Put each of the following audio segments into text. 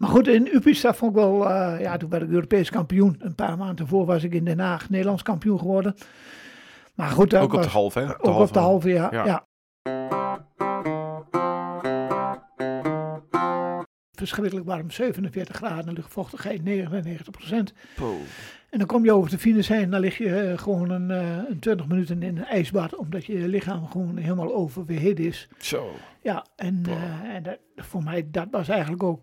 Maar goed, in Upista vond ik wel, eh, ja, toen werd ik Europees kampioen. Een paar maanden voor was ik in Den Haag Nederlands kampioen geworden. Maar goed, dat Ook op was, de halve, hè? De ook op de halve, ja. Ja. ja. Verschrikkelijk warm, 47 graden, luchtvochtigheid 99 procent. En dan kom je over de finish heen en dan lig je eh, gewoon een, eh, een 20 minuten in een ijsbad, omdat je lichaam gewoon helemaal oververhit is. Zo. Ja, en, en dat, voor mij, dat was eigenlijk ook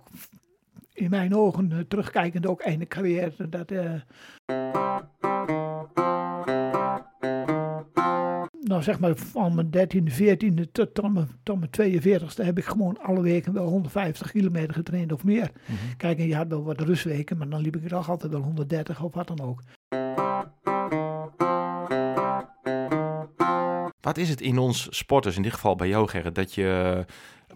in mijn ogen eh, terugkijkend ook einde carrière. Dat, eh, nou zeg maar van mijn 13e, 14e tot, tot, mijn, tot mijn 42e heb ik gewoon alle weken wel 150 kilometer getraind of meer. Mhm. Kijk, en je had wel wat rustweken, maar dan liep ik er nog altijd wel 130 of wat dan ook. Wat is het in ons sporters, in dit geval bij jou Gerrit, dat je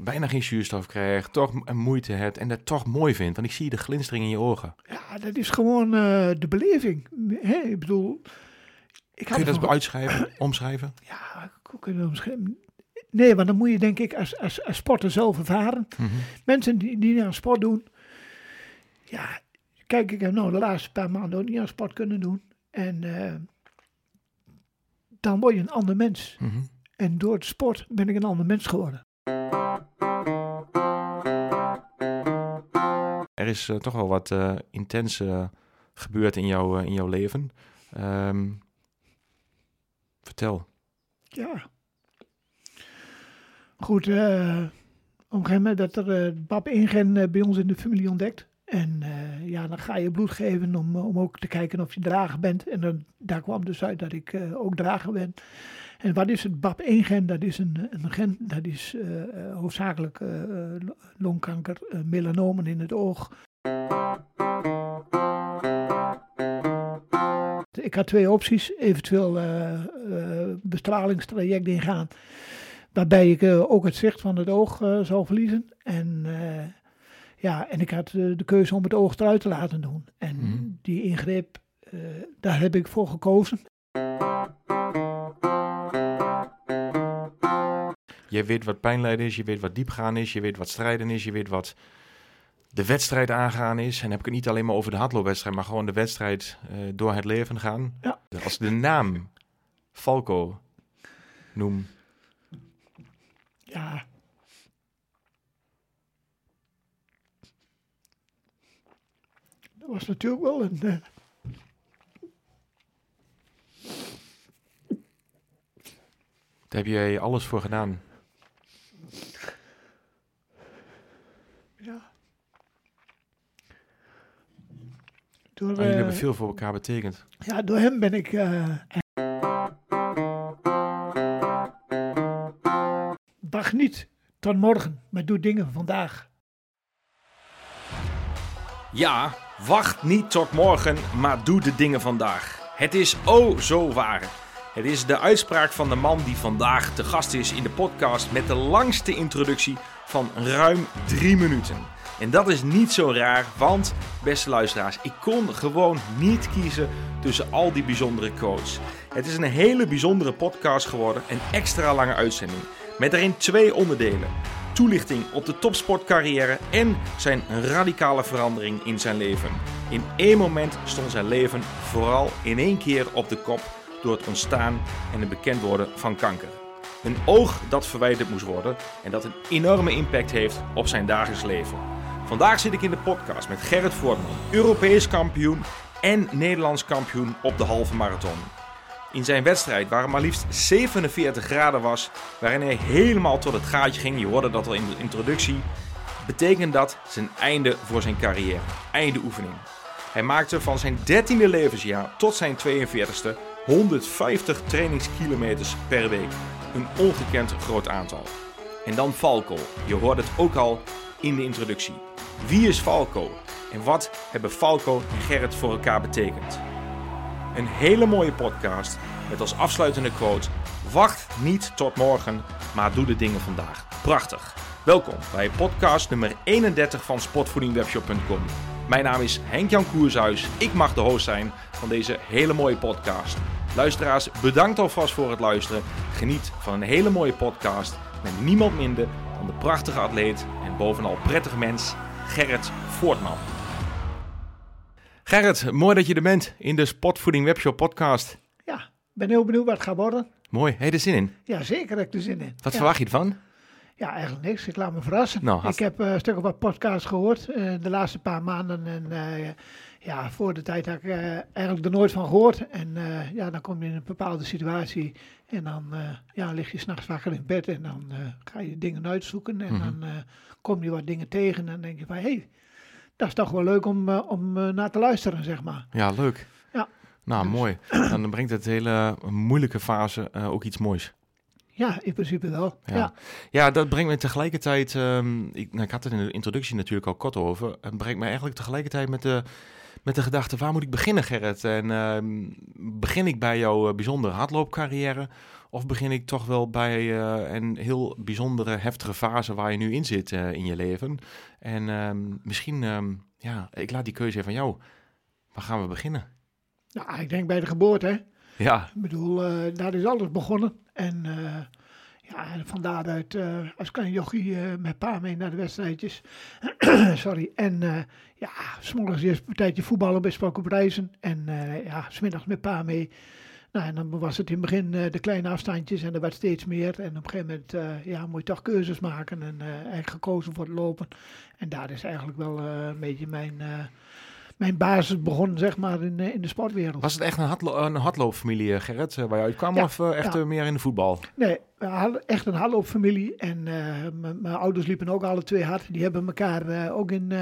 bijna geen zuurstof krijgt, toch moeite hebt en dat toch mooi vindt? Want ik zie de glinstering in je ogen. Ja, dat is gewoon eh, de beleving. Hè? Ik bedoel, ik Kun je dat uitschrijven, omschrijven? Ja, hoe kun je dat omschrijven? Nee, maar dan moet je denk ik als, als, als sporter zelf ervaren. Mhm. Mensen die, die aan sport doen. Ja, kijk, ik heb nou de laatste paar maanden ook niet aan sport kunnen doen. En eh, dan word je een ander mens. Mhm. En door het sport ben ik een ander mens geworden. Er is eh, toch wel wat eh intens eh, gebeurd in, jouw eh, in jouw leven. Ehm, vertel. Ja. Goed, op een gegeven moment dat er BAP ingen bij ons in de familie ontdekt. En ja, dan ga je bloed geven om, om ook te kijken of je drager bent. En dan, daar kwam dus uit dat ik ook drager ben. En wat is het BAP1-gen? Dat is een, een gen, dat is eh, hoofdzakelijk eh, longkanker, melanomen in het oog. Ik had twee opties, eventueel bestralingstraject ingaan, waarbij ik ook het zicht van het oog zou verliezen. En, ja, en ik had de keuze om het oog eruit te laten doen. En Mhm. die ingreep, daar heb ik voor gekozen. Je weet wat pijnlijden is, je weet wat diepgaan is, je weet wat strijden is, je weet wat de wedstrijd aangaan is. En dan heb ik het niet alleen maar over de hardloopwedstrijd, maar gewoon de wedstrijd eh, door het leven gaan. Ja. Als de naam Falco noem, Ja. Dat was natuurlijk wel een. eh, daar heb je alles voor gedaan. Ja. Door, En jullie eh, hebben veel voor elkaar betekend. Ja, door hem ben ik. eh wacht niet tot morgen, maar doe dingen vandaag. Ja, wacht niet tot morgen, maar doe de dingen vandaag. Het is oh zo waar. Het is de uitspraak van de man die vandaag te gast is in de podcast met de langste introductie van ruim drie minuten. En dat is niet zo raar, want, beste luisteraars, ik kon gewoon niet kiezen tussen al die bijzondere quotes. Het is een hele bijzondere podcast geworden, een extra lange uitzending. Met daarin twee onderdelen toelichting op de topsportcarrière en zijn radicale verandering in zijn leven. In één moment stond zijn leven vooral in één keer op de kop door het ontstaan en het bekend worden van kanker. Een oog dat verwijderd moest worden en dat een enorme impact heeft op zijn dagelijks leven. Vandaag zit ik in de podcast met Gerrit Voortman, Europees kampioen en Nederlands kampioen op de halve marathon. In zijn wedstrijd, waar het maar liefst 47 graden was, waarin hij helemaal tot het gaatje ging, je hoorde dat al in de introductie, betekent dat zijn einde voor zijn carrière, einde oefening. Hij maakte van zijn 13e levensjaar tot zijn 42e 150 trainingskilometers per week. Een ongekend groot aantal. En dan Falco, je hoorde het ook al in de introductie. Wie is Falco en wat hebben Falco en Gerrit voor elkaar betekend? Een hele mooie podcast met als afsluitende quote: Wacht niet tot morgen, maar doe de dingen vandaag. Prachtig. Welkom bij podcast nummer 31 van sportvoedingwebshop.com. Mijn naam is Henk-Jan Koershuis. Ik mag de host zijn van deze hele mooie podcast. Luisteraars, bedankt alvast voor het luisteren. Geniet van een hele mooie podcast met niemand minder dan de prachtige atleet en bovenal prettige mens Gerrit Voortman. Gerrit, mooi dat je er bent in de Spotvoeding Webshop podcast. Ja, ben heel benieuwd wat het gaat worden. Mooi, heb je er zin in? Ja, zeker heb ik er zin in. Wat ja. verwacht je ervan? Ja, eigenlijk niks. Ik laat me verrassen. Nou, ik heb eh, een stuk of wat podcasts gehoord eh, de laatste paar maanden. En eh, ja, voor de tijd had ik eigenlijk er nooit van gehoord. En ja, dan kom je in een bepaalde situatie. En dan ja, lig je s'nachts wakker in bed. En dan ga je dingen uitzoeken. En Mhm. dan kom je wat dingen tegen. En dan denk je van, hé, hey, dat is toch wel leuk om, om naar te luisteren, zeg maar. Ja, leuk. Ja. Nou, Dus- mooi. Dan brengt het hele moeilijke fase ook iets moois. Ja, in principe wel. Ja. Ja. Ja, dat brengt me tegelijkertijd. ehm, ik, nou, ik had het in de introductie natuurlijk al kort over. Het brengt me eigenlijk tegelijkertijd met de, met de gedachte: waar moet ik beginnen, Gerrit? En ehm, begin ik bij jouw eh, bijzondere hardloopcarrière? Of begin ik toch wel bij eh, een heel bijzondere, heftige fase waar je nu in zit eh, in je leven? En ehm, misschien, ehm, ja, ik laat die keuze even van jou. Waar gaan we beginnen? Nou, ik denk bij de geboorte, hè. Ja, Ik bedoel, eh, daar is alles begonnen. En eh, ja, van daaruit eh, als klein jochie met pa mee naar de wedstrijdjes. Sorry. En ja, s'morgens eerst een tijdje voetballen bij Spok op Reizen. En ja, smiddags met pa mee. Nou, en dan was het in het begin de kleine afstandjes en er werd steeds meer. En op een gegeven moment ja, moet je toch keuzes maken en eigenlijk gekozen voor het lopen. En daar is eigenlijk wel een beetje mijn, mijn basis begonnen, zeg maar, in, eh, in de sportwereld. was het echt een, hardlo een hardloopfamilie, Gerrit, eh, waar je uitkwam? Ja, of eh, echt ja. meer in de voetbal? Nee, echt een hardloopfamilie. En eh, mijn ouders liepen ook alle twee hard. Die hebben elkaar eh, ook in, eh,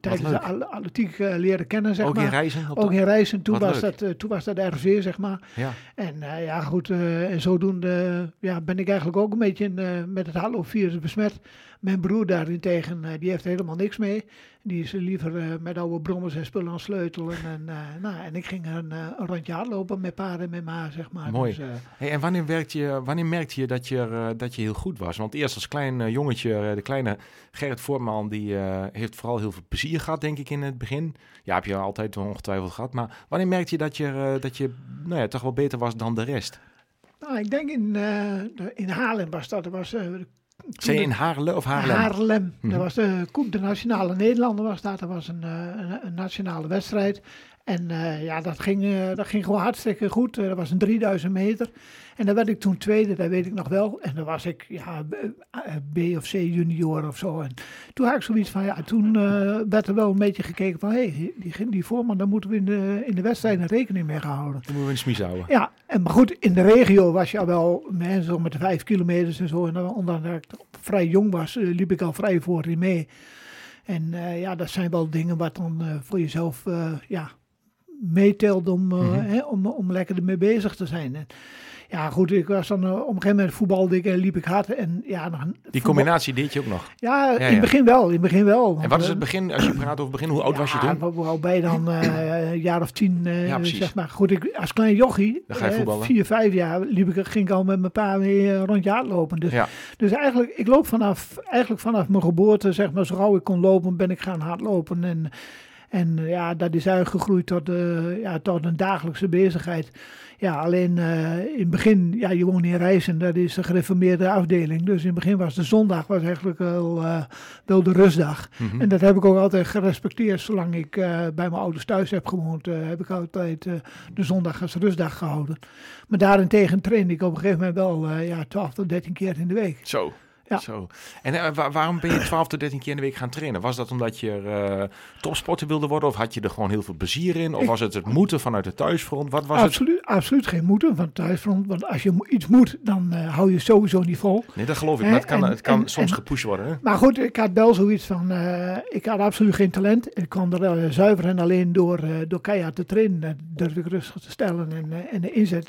tijdens de atletiek leren kennen, zeg ook maar. in reizen? Ook in reizen. Toen Wat was, leuk. dat, toen was dat RV, zeg maar. Ja. En ja, goed, en zodoende ja, ben ik eigenlijk ook een beetje in, met het hardloopvirus besmet. Mijn broer daarentegen, die heeft helemaal niks mee. Die is liever met oude brommers en spullen aan sleutelen. En, nou, en ik ging een, eh, een rondje hardlopen met pa en met ma, zeg maar. Mooi. Dus, Hey, en wanneer, werkte je, wanneer merkte je dat je, eh, dat je heel goed was? Want eerst als klein eh, jongetje, eh, de kleine Gerrit Voortman, die heeft vooral heel veel plezier gehad, denk ik, in het begin. Ja, heb je altijd ongetwijfeld gehad. Maar wanneer merkte je dat je, dat je nou ja, toch wel beter was dan de rest? Nou, ik denk in, in Haarlem was dat. Dat was, in Haarlem of Haarlem? Haarlem. Mhm. Dat was de Koep de Nationale Nederlander was dat. Dat was een, een, een nationale wedstrijd. En ja, dat ging, dat ging gewoon hartstikke goed. Eh, dat was een 3000 meter. En daar werd ik toen tweede, dat weet ik nog wel. En dan was ik ja, B, eh, B of C junior of zo. En toen had ik zoiets van, ja, toen eh, werd er wel een beetje gekeken van... hé, hey, die, die voorman, daar moeten we in de, in de wedstrijden rekening mee gehouden. Dan moeten we een smies houden. Ja, en, maar goed, in de regio was je al wel met, zo met de vijf kilometers en zo. En dan, ondanks dat ik vrij jong was, eh, liep ik al vrij voor in mee. En eh, ja, dat zijn wel dingen wat dan eh, voor jezelf eh, ja, meetelt om, eh, Mhm. hè, om, om lekker ermee bezig te zijn. En, ja, goed, ik was dan eh, op een gegeven moment voetbalde ik en liep ik hard. En, ja, dan, Die voetbal- combinatie deed je ook nog. Ja, in ja. het begin wel, in het begin wel. En wat is eh, het begin, als je praat over begin, hoe oud was je toen? Hoe oud ben je dan? eh, een jaar of tien, zeg maar. Goed, ik, als klein jochie, Dan ga je voetballen. vier, vijf jaar, liep ik, ging ik al met mijn pa mee eh, rondje hardlopen. Dus, dus eigenlijk, ik loop vanaf, eigenlijk vanaf mijn geboorte, zeg maar, zo gauw ik kon lopen, ben ik gaan hardlopen. En, en ja, dat is eigenlijk gegroeid tot, ja, tot een dagelijkse bezigheid. Ja, alleen eh, in het begin, ja, je woont in Rijssen, dat is een gereformeerde afdeling. Dus in het begin was de zondag was eigenlijk wel, eh, wel de rustdag. Mhm. En dat heb ik ook altijd gerespecteerd. Zolang ik eh, bij mijn ouders thuis heb gewoond, heb ik altijd de zondag als rustdag gehouden. Maar daarentegen trainde ik op een gegeven moment wel ja, 12 tot 13 keer in de week. Zo. Ja. Zo. En eh, wa- waarom ben je 12 tot 13 keer in de week gaan trainen? Was dat omdat je eh, topsporter wilde worden? Of had je er gewoon heel veel plezier in? Of Ik- was het het moeten vanuit de thuisfront? Wat was het? Absoluut, absoluut geen moeten van thuisfront. Want als je iets moet, dan eh, hou je sowieso niet vol. Nee, dat geloof ik. Maar het kan, en- het kan en- soms en- gepusht worden. Hè? Maar goed, ik had wel zoiets van, ik had absoluut geen talent. Ik kwam er zuiver en alleen door, door keihard te trainen. Durf ik rustig te stellen en, en de inzet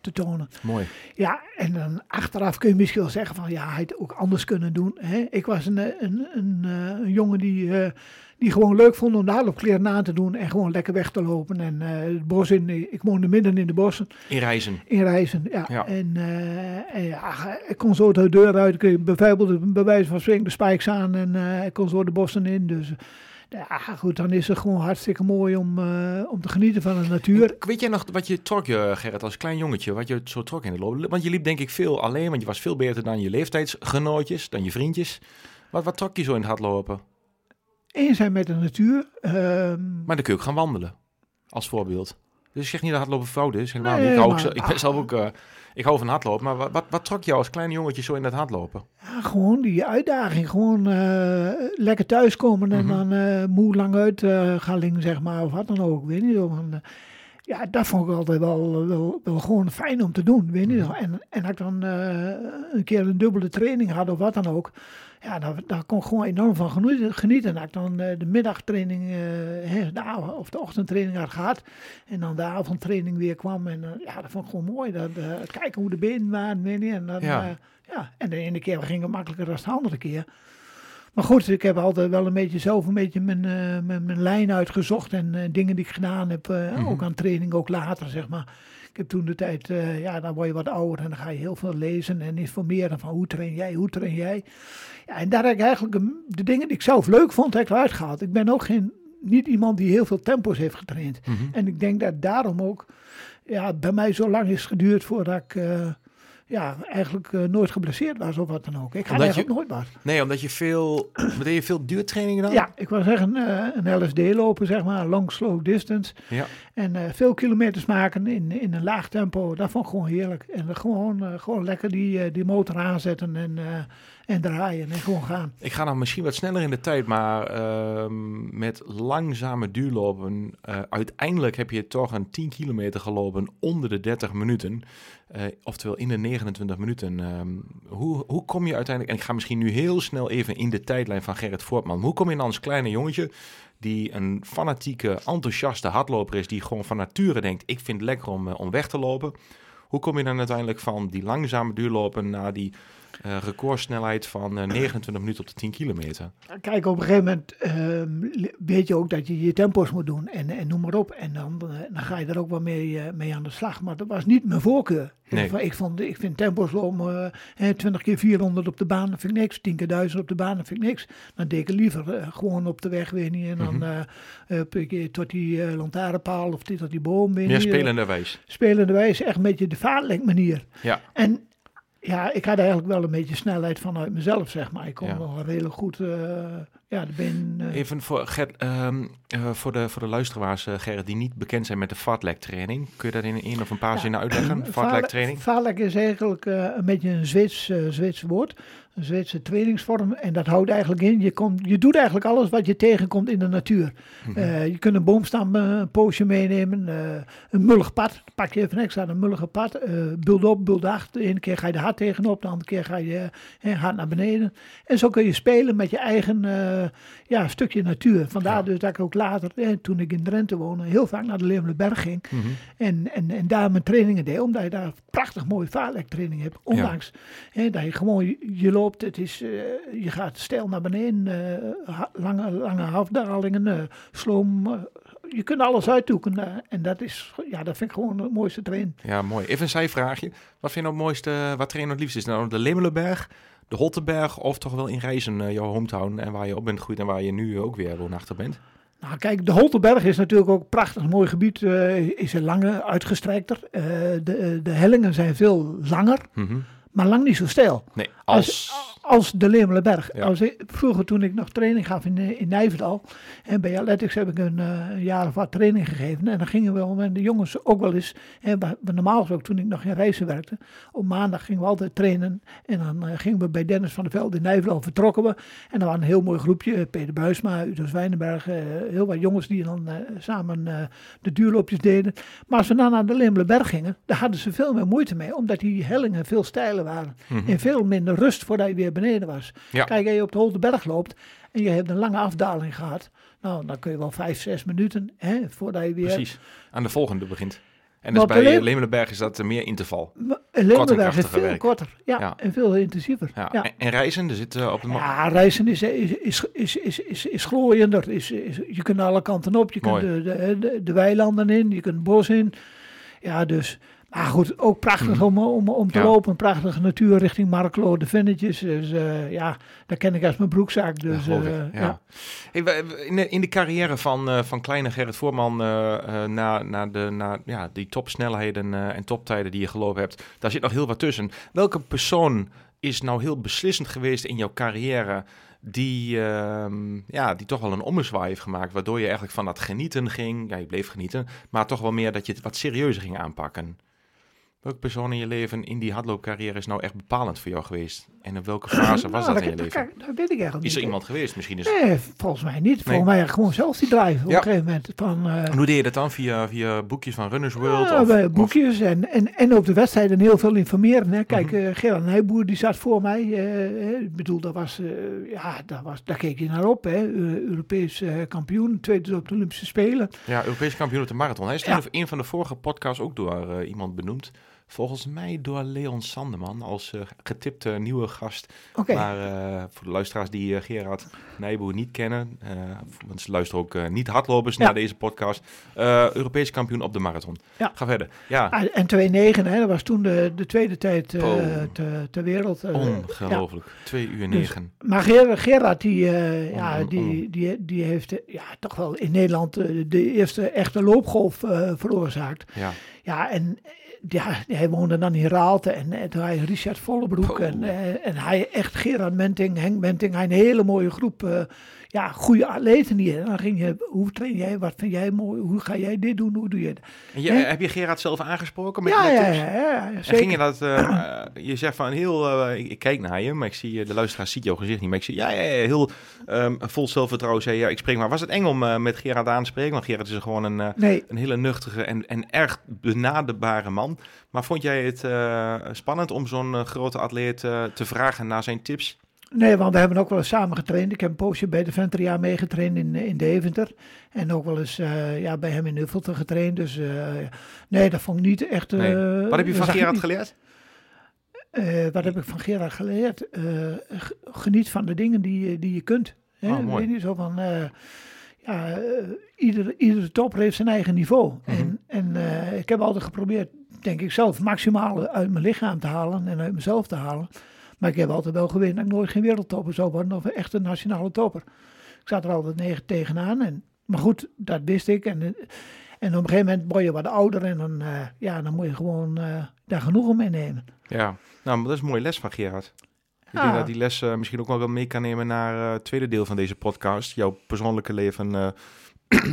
te tonen. Mooi. Ja, en dan achteraf kun je misschien wel zeggen van ja, hij het ook anders kunnen doen. Hè? Ik was een, eh, een, een, eh, een jongen die, eh, die gewoon leuk vond om de hardloopkleren aan te doen en gewoon lekker weg te lopen. En het bos in, ik woonde midden in de bossen In reizen. in Reizen. Ja. Ja. En, en ja, ik kon zo de deur uit, ik bijvoorbeeld bij wijze van spreken de spijks aan en ik kon zo de bossen in. Dus ja, goed, dan is het gewoon hartstikke mooi om, eh, om te genieten van de natuur. Weet jij nog wat je trok, je, Gerrit, als klein jongetje? Wat je zo trok in de loop? Want je liep denk ik veel alleen, want je was veel beter dan je leeftijdsgenootjes, dan je vriendjes. Wat, wat trok je zo in het hardlopen? één zijn met de natuur. Ehm, Maar dan kun je ook gaan wandelen, als voorbeeld. Dus ik zeg niet dat hardlopen fout is. Helemaal Nee, niet. Ik, ook maar- zo- ik ben zelf ook... eh, ik hou van hardlopen. Maar wat, wat, wat trok jou als klein jongetje zo in dat hardlopen? ja, gewoon die uitdaging. Gewoon eh, lekker thuiskomen en Mhm. dan eh, moe lang uit eh, gaan liggen, zeg maar. Of wat dan ook, weet niet. eh, ja, dat vond ik altijd wel, wel, wel gewoon fijn om te doen, weet niet. Mhm. En, en als ik dan eh, een keer een dubbele training had of wat dan ook. Ja, daar, daar kon ik gewoon enorm van genieten. genieten. En als ik dan eh, de middagtraining de avond, of de ochtendtraining had gehad. En dan de avondtraining weer kwam. En ja, dat vond ik gewoon mooi. Dat, kijken hoe de benen waren, weet je. En, dan, Ja. ja. ja, en de ene keer ging het makkelijker dan de andere keer. Maar goed, ik heb altijd wel een beetje zelf een beetje mijn, eh, mijn, mijn lijn uitgezocht. En eh, dingen die ik gedaan heb, eh, Mhm. ook aan training, ook later zeg maar. Ik heb toen de tijd, ja, dan word je wat ouder en dan ga je heel veel lezen en informeren van hoe train jij, hoe train jij. Ja, en daar heb ik eigenlijk de dingen die ik zelf leuk vond, heb ik eruit gehaald. Ik ben ook geen, niet iemand die heel veel tempo's heeft getraind. Mhm. En ik denk dat daarom ook ja, bij mij zo lang is geduurd voordat ik ja, eigenlijk eh, nooit geblesseerd was of wat dan ook. Ik ga eigenlijk nooit wat. Nee, omdat je veel... Deed je veel duurtrainingen dan? Ja, ik wil zeggen eh, een LSD lopen, zeg maar, long slow distance. Ja. En eh, veel kilometers maken in, in een laag tempo, dat vond ik gewoon heerlijk. En gewoon, gewoon lekker die, die motor aanzetten en, en draaien en gewoon gaan. Ik ga dan misschien wat sneller in de tijd, maar ehm, met langzame duurlopen. uiteindelijk heb je toch een 10 kilometer gelopen onder de 30 minuten. Eh, oftewel in de 29 minuten. Ehm, hoe, hoe kom je uiteindelijk, en ik ga misschien nu heel snel even in de tijdlijn van Gerrit Voortman. Hoe kom je dan als kleine jongetje, die een fanatieke, enthousiaste hardloper is, die gewoon van nature denkt, ik vind het lekker om, eh, om weg te lopen. Hoe kom je dan uiteindelijk van die langzame duurlopen naar die eh, recordsnelheid van eh, 29 minuten op de 10 kilometer? Kijk, op een gegeven moment ehm, weet je ook dat je je tempo's moet doen en, en noem maar op. En dan, eh, dan ga je er ook wel mee, eh, mee aan de slag. Maar dat was niet mijn voorkeur. Nee. Ik, vond, ik vind tempo's om eh, 20 keer 400 op de baan, dat vind ik niks. 10 keer 1000 op de baan, dat vind ik niks. Dan deed ik liever eh, gewoon op de weg weer niet. En dan eh, eh, een keer tot die eh, lantaarnpaal of tot die boom. weer eh, spelenderwijs. spelende wijze, echt een beetje de vaartlenkmanier. Ja. En ja, ik had eigenlijk wel een beetje snelheid vanuit mezelf, zeg maar. Ik kon Ja. wel redelijk goed, eh, ja, de been... eh, Even voor, Gert, ehm, eh, voor, de, voor de luisteraars, Gerrit, die niet bekend zijn met de fartlek training. Kun je dat in één of een paar Ja. zinnen uitleggen? Fartlek training? Vaarlek is eigenlijk een beetje een Zweeds, eh, Zweeds woord. Een Zweedse trainingsvorm. En dat houdt eigenlijk in, je, komt, je doet eigenlijk alles wat je tegenkomt in de natuur. Mhm. Eh, je kunt een boomstam een poosje meenemen. eh, een mullig pad, pak je even extra een mullige pad. bult op, bult achter. De ene keer ga je er hard tegenop, de andere keer ga je hard naar beneden. En zo kun je spelen met je eigen ja, stukje natuur. Vandaar Ja. dus dat ik ook later, eh, toen ik in Drenthe woonde, heel vaak naar de Leeuwenberg ging. Mhm. En, en, en daar mijn trainingen deed, omdat je daar prachtig mooie vaarlektraining hebt. Ondanks dat je gewoon, je, je loopt, het is, eh, je gaat stijl naar beneden, eh, lange, lange afdalingen, eh, sloom. je kunt alles uitdoeken en dat is, ja, dat vind ik gewoon het mooiste trainen. Ja, mooi. Even een zijvraagje. Wat vind je nou het mooiste, wat trainen het liefst? Is nou de Lemelenberg, de Hottenberg of toch wel in Reizen, jouw hometown en waar je op bent gegroeid en waar je nu ook weer woonachtig bent? Nou, kijk, de Holtenberg is natuurlijk ook een prachtig mooi gebied. is een lange, uitgestrekter. De, de hellingen zijn veel langer, Mhm. Maar lang niet zo steil. Nee, Als, als... als de Lemelenberg. Ja. Als ik, vroeger toen ik nog training gaf in, eh, in Nijverdal. En bij Athletics heb ik een, eh, een jaar of wat training gegeven. En dan gingen we met de jongens ook wel eens. En normaal ook toen ik nog in reizen werkte. Op maandag gingen we altijd trainen. En dan eh, gingen we bij Dennis van der Velde in Nijverdal vertrokken we. En dan was een heel mooi groepje. Peter Buisma, Udo Zwijnenberg. heel wat jongens die dan samen de duurloopjes deden. Maar als we dan naar de Lemelenberg gingen. Daar hadden ze veel meer moeite mee. Omdat die hellingen veel waren. Mhm. En veel minder rust voordat je weer beneden was. Ja. Kijk, als je op de Holteberg loopt en je hebt een lange afdaling gehad. Nou, dan kun je wel vijf, zes minuten hè, voordat je weer... Precies, aan de volgende begint. En dus bij Le- Lemelenberg is dat meer interval. Maar Leeuwenberg is veel werk. korter. Ja, Ja. en veel intensiever. Ja. Ja. En, en Reizen, er zit eh, op de... Ja, reizen is, is, is, is, is, is, is glooiender. Is, is, je kunt alle kanten op. Je kunt de, de, de weilanden in. Je kunt het bos in. Ja, dus... Maar goed, ook prachtig Mhm. om, om, om te Ja. lopen. Prachtige natuur richting Marklo, de Vennetjes. Dus eh, ja, dat ken ik als mijn broekzak. Ja, Dus eh, ja. Hey, in, de, in de carrière van, eh, van kleine Gerrit Voorman naar, naar, de, naar ja, die topsnelheden en toptijden die je gelopen hebt, daar zit nog heel wat tussen. Welke persoon is nou heel beslissend geweest in jouw carrière die, ehm, ja, die toch wel een ommezwaai heeft gemaakt. Waardoor je eigenlijk van dat genieten ging. Ja, je bleef genieten. Maar toch wel meer dat je het wat serieuzer ging aanpakken. Welke persoon in je leven in die hardloopcarrière is nou echt bepalend voor jou geweest? En in welke fase was Nou, dat in je leven? dat, weet ik eigenlijk Is er iemand geweest? Misschien is... Nee, volgens mij niet. Volgens mij gewoon zelf die drive op een gegeven moment. Van, eh, En hoe deed je dat dan? Via, via boekjes van Runners World? ja, of, boekjes en, en, en op de wedstrijden heel veel informeren. Hè. Kijk, eh Gerard Nijboer die zat voor mij. eh, ik bedoel, dat was, ja, dat was, daar keek je naar op. Hè. Europees kampioen, tweede op de Olympische Spelen. Ja, Europese kampioen op de marathon. Hij is Ja. in een van de vorige podcasts ook door iemand benoemd. Volgens mij door Leon Sanderman als eh, getipte nieuwe gast. Oké, Maar eh, voor de luisteraars die eh, Gerard Nijboer niet kennen, want ze luisteren ook niet hardlopers Ja. naar deze podcast. Europese kampioen op de marathon. Ja. Ga verder. Ja, Ah, en 2-9, hè, dat was toen de, de tweede tijd te- ter wereld. ongelooflijk. 2 uur 9. Maar Ger- Gerard, die, ja, die, die, die heeft ja, toch wel in Nederland de eerste echte loopgolf veroorzaakt. Ja. Ja, en ja, hij woonde dan in Raalte en, en toen hij Richard Vollebroek Oh. en, eh, en hij echt Gerard Menting, Henk Menting, hij een hele mooie groep, eh, ja, goede atleten. En dan ging je, hoe train jij, wat vind jij mooi, hoe ga jij dit doen, hoe doe je het? En je, Hè? heb je Gerard zelf aangesproken met, Ja, met ja, tips? ja, ja, ja, En zeker. ging je dat, eh, eh, je zegt van heel, eh, ik, ik kijk naar je, maar ik zie, de luisteraar ziet jouw gezicht niet, maar ik zie, ja, ja, ja heel ehm, vol zelfvertrouwen zei ja, ik spreek maar. Was het eng om met Gerard aan te spreken? Want Gerard is gewoon een, Nee, een hele nuchtige en, en erg benaderbare man. Maar vond jij het spannend om zo'n grote atleet te vragen naar zijn tips? Nee, want we hebben ook wel eens samen getraind. Ik heb een poosje bij de Venteria meegetraind in, in Deventer. En ook wel eens eh, ja, bij hem in Uffelte getraind. Dus eh, nee, dat vond ik niet echt... eh, Nee. Wat heb je van Gerard niet. geleerd? Eh, wat heb ik van Gerard geleerd? Eh, geniet van de dingen die, je- die je kunt. Hè? Oh, mooi. Weet je, zo van... eh, ja, eh, iedere, iedere topper heeft zijn eigen niveau. Mhm. En, en eh, ik heb altijd geprobeerd, denk ik zelf, maximaal uit mijn lichaam te halen en uit mezelf te halen. Maar ik heb altijd wel dat ik nooit geen wereldtopper zou worden of echt een nationale topper. Ik zat er altijd negen tegenaan. En, maar goed, dat wist ik. En, eh, en op een gegeven moment word je wat ouder en dan, eh, ja, dan moet je gewoon eh, daar genoegen mee nemen. Ja, nou, dat is een mooie les van Gerard. Ik Ja. denk dat die les misschien ook wel mee kan nemen naar het tweede deel van deze podcast. Jouw persoonlijke leven.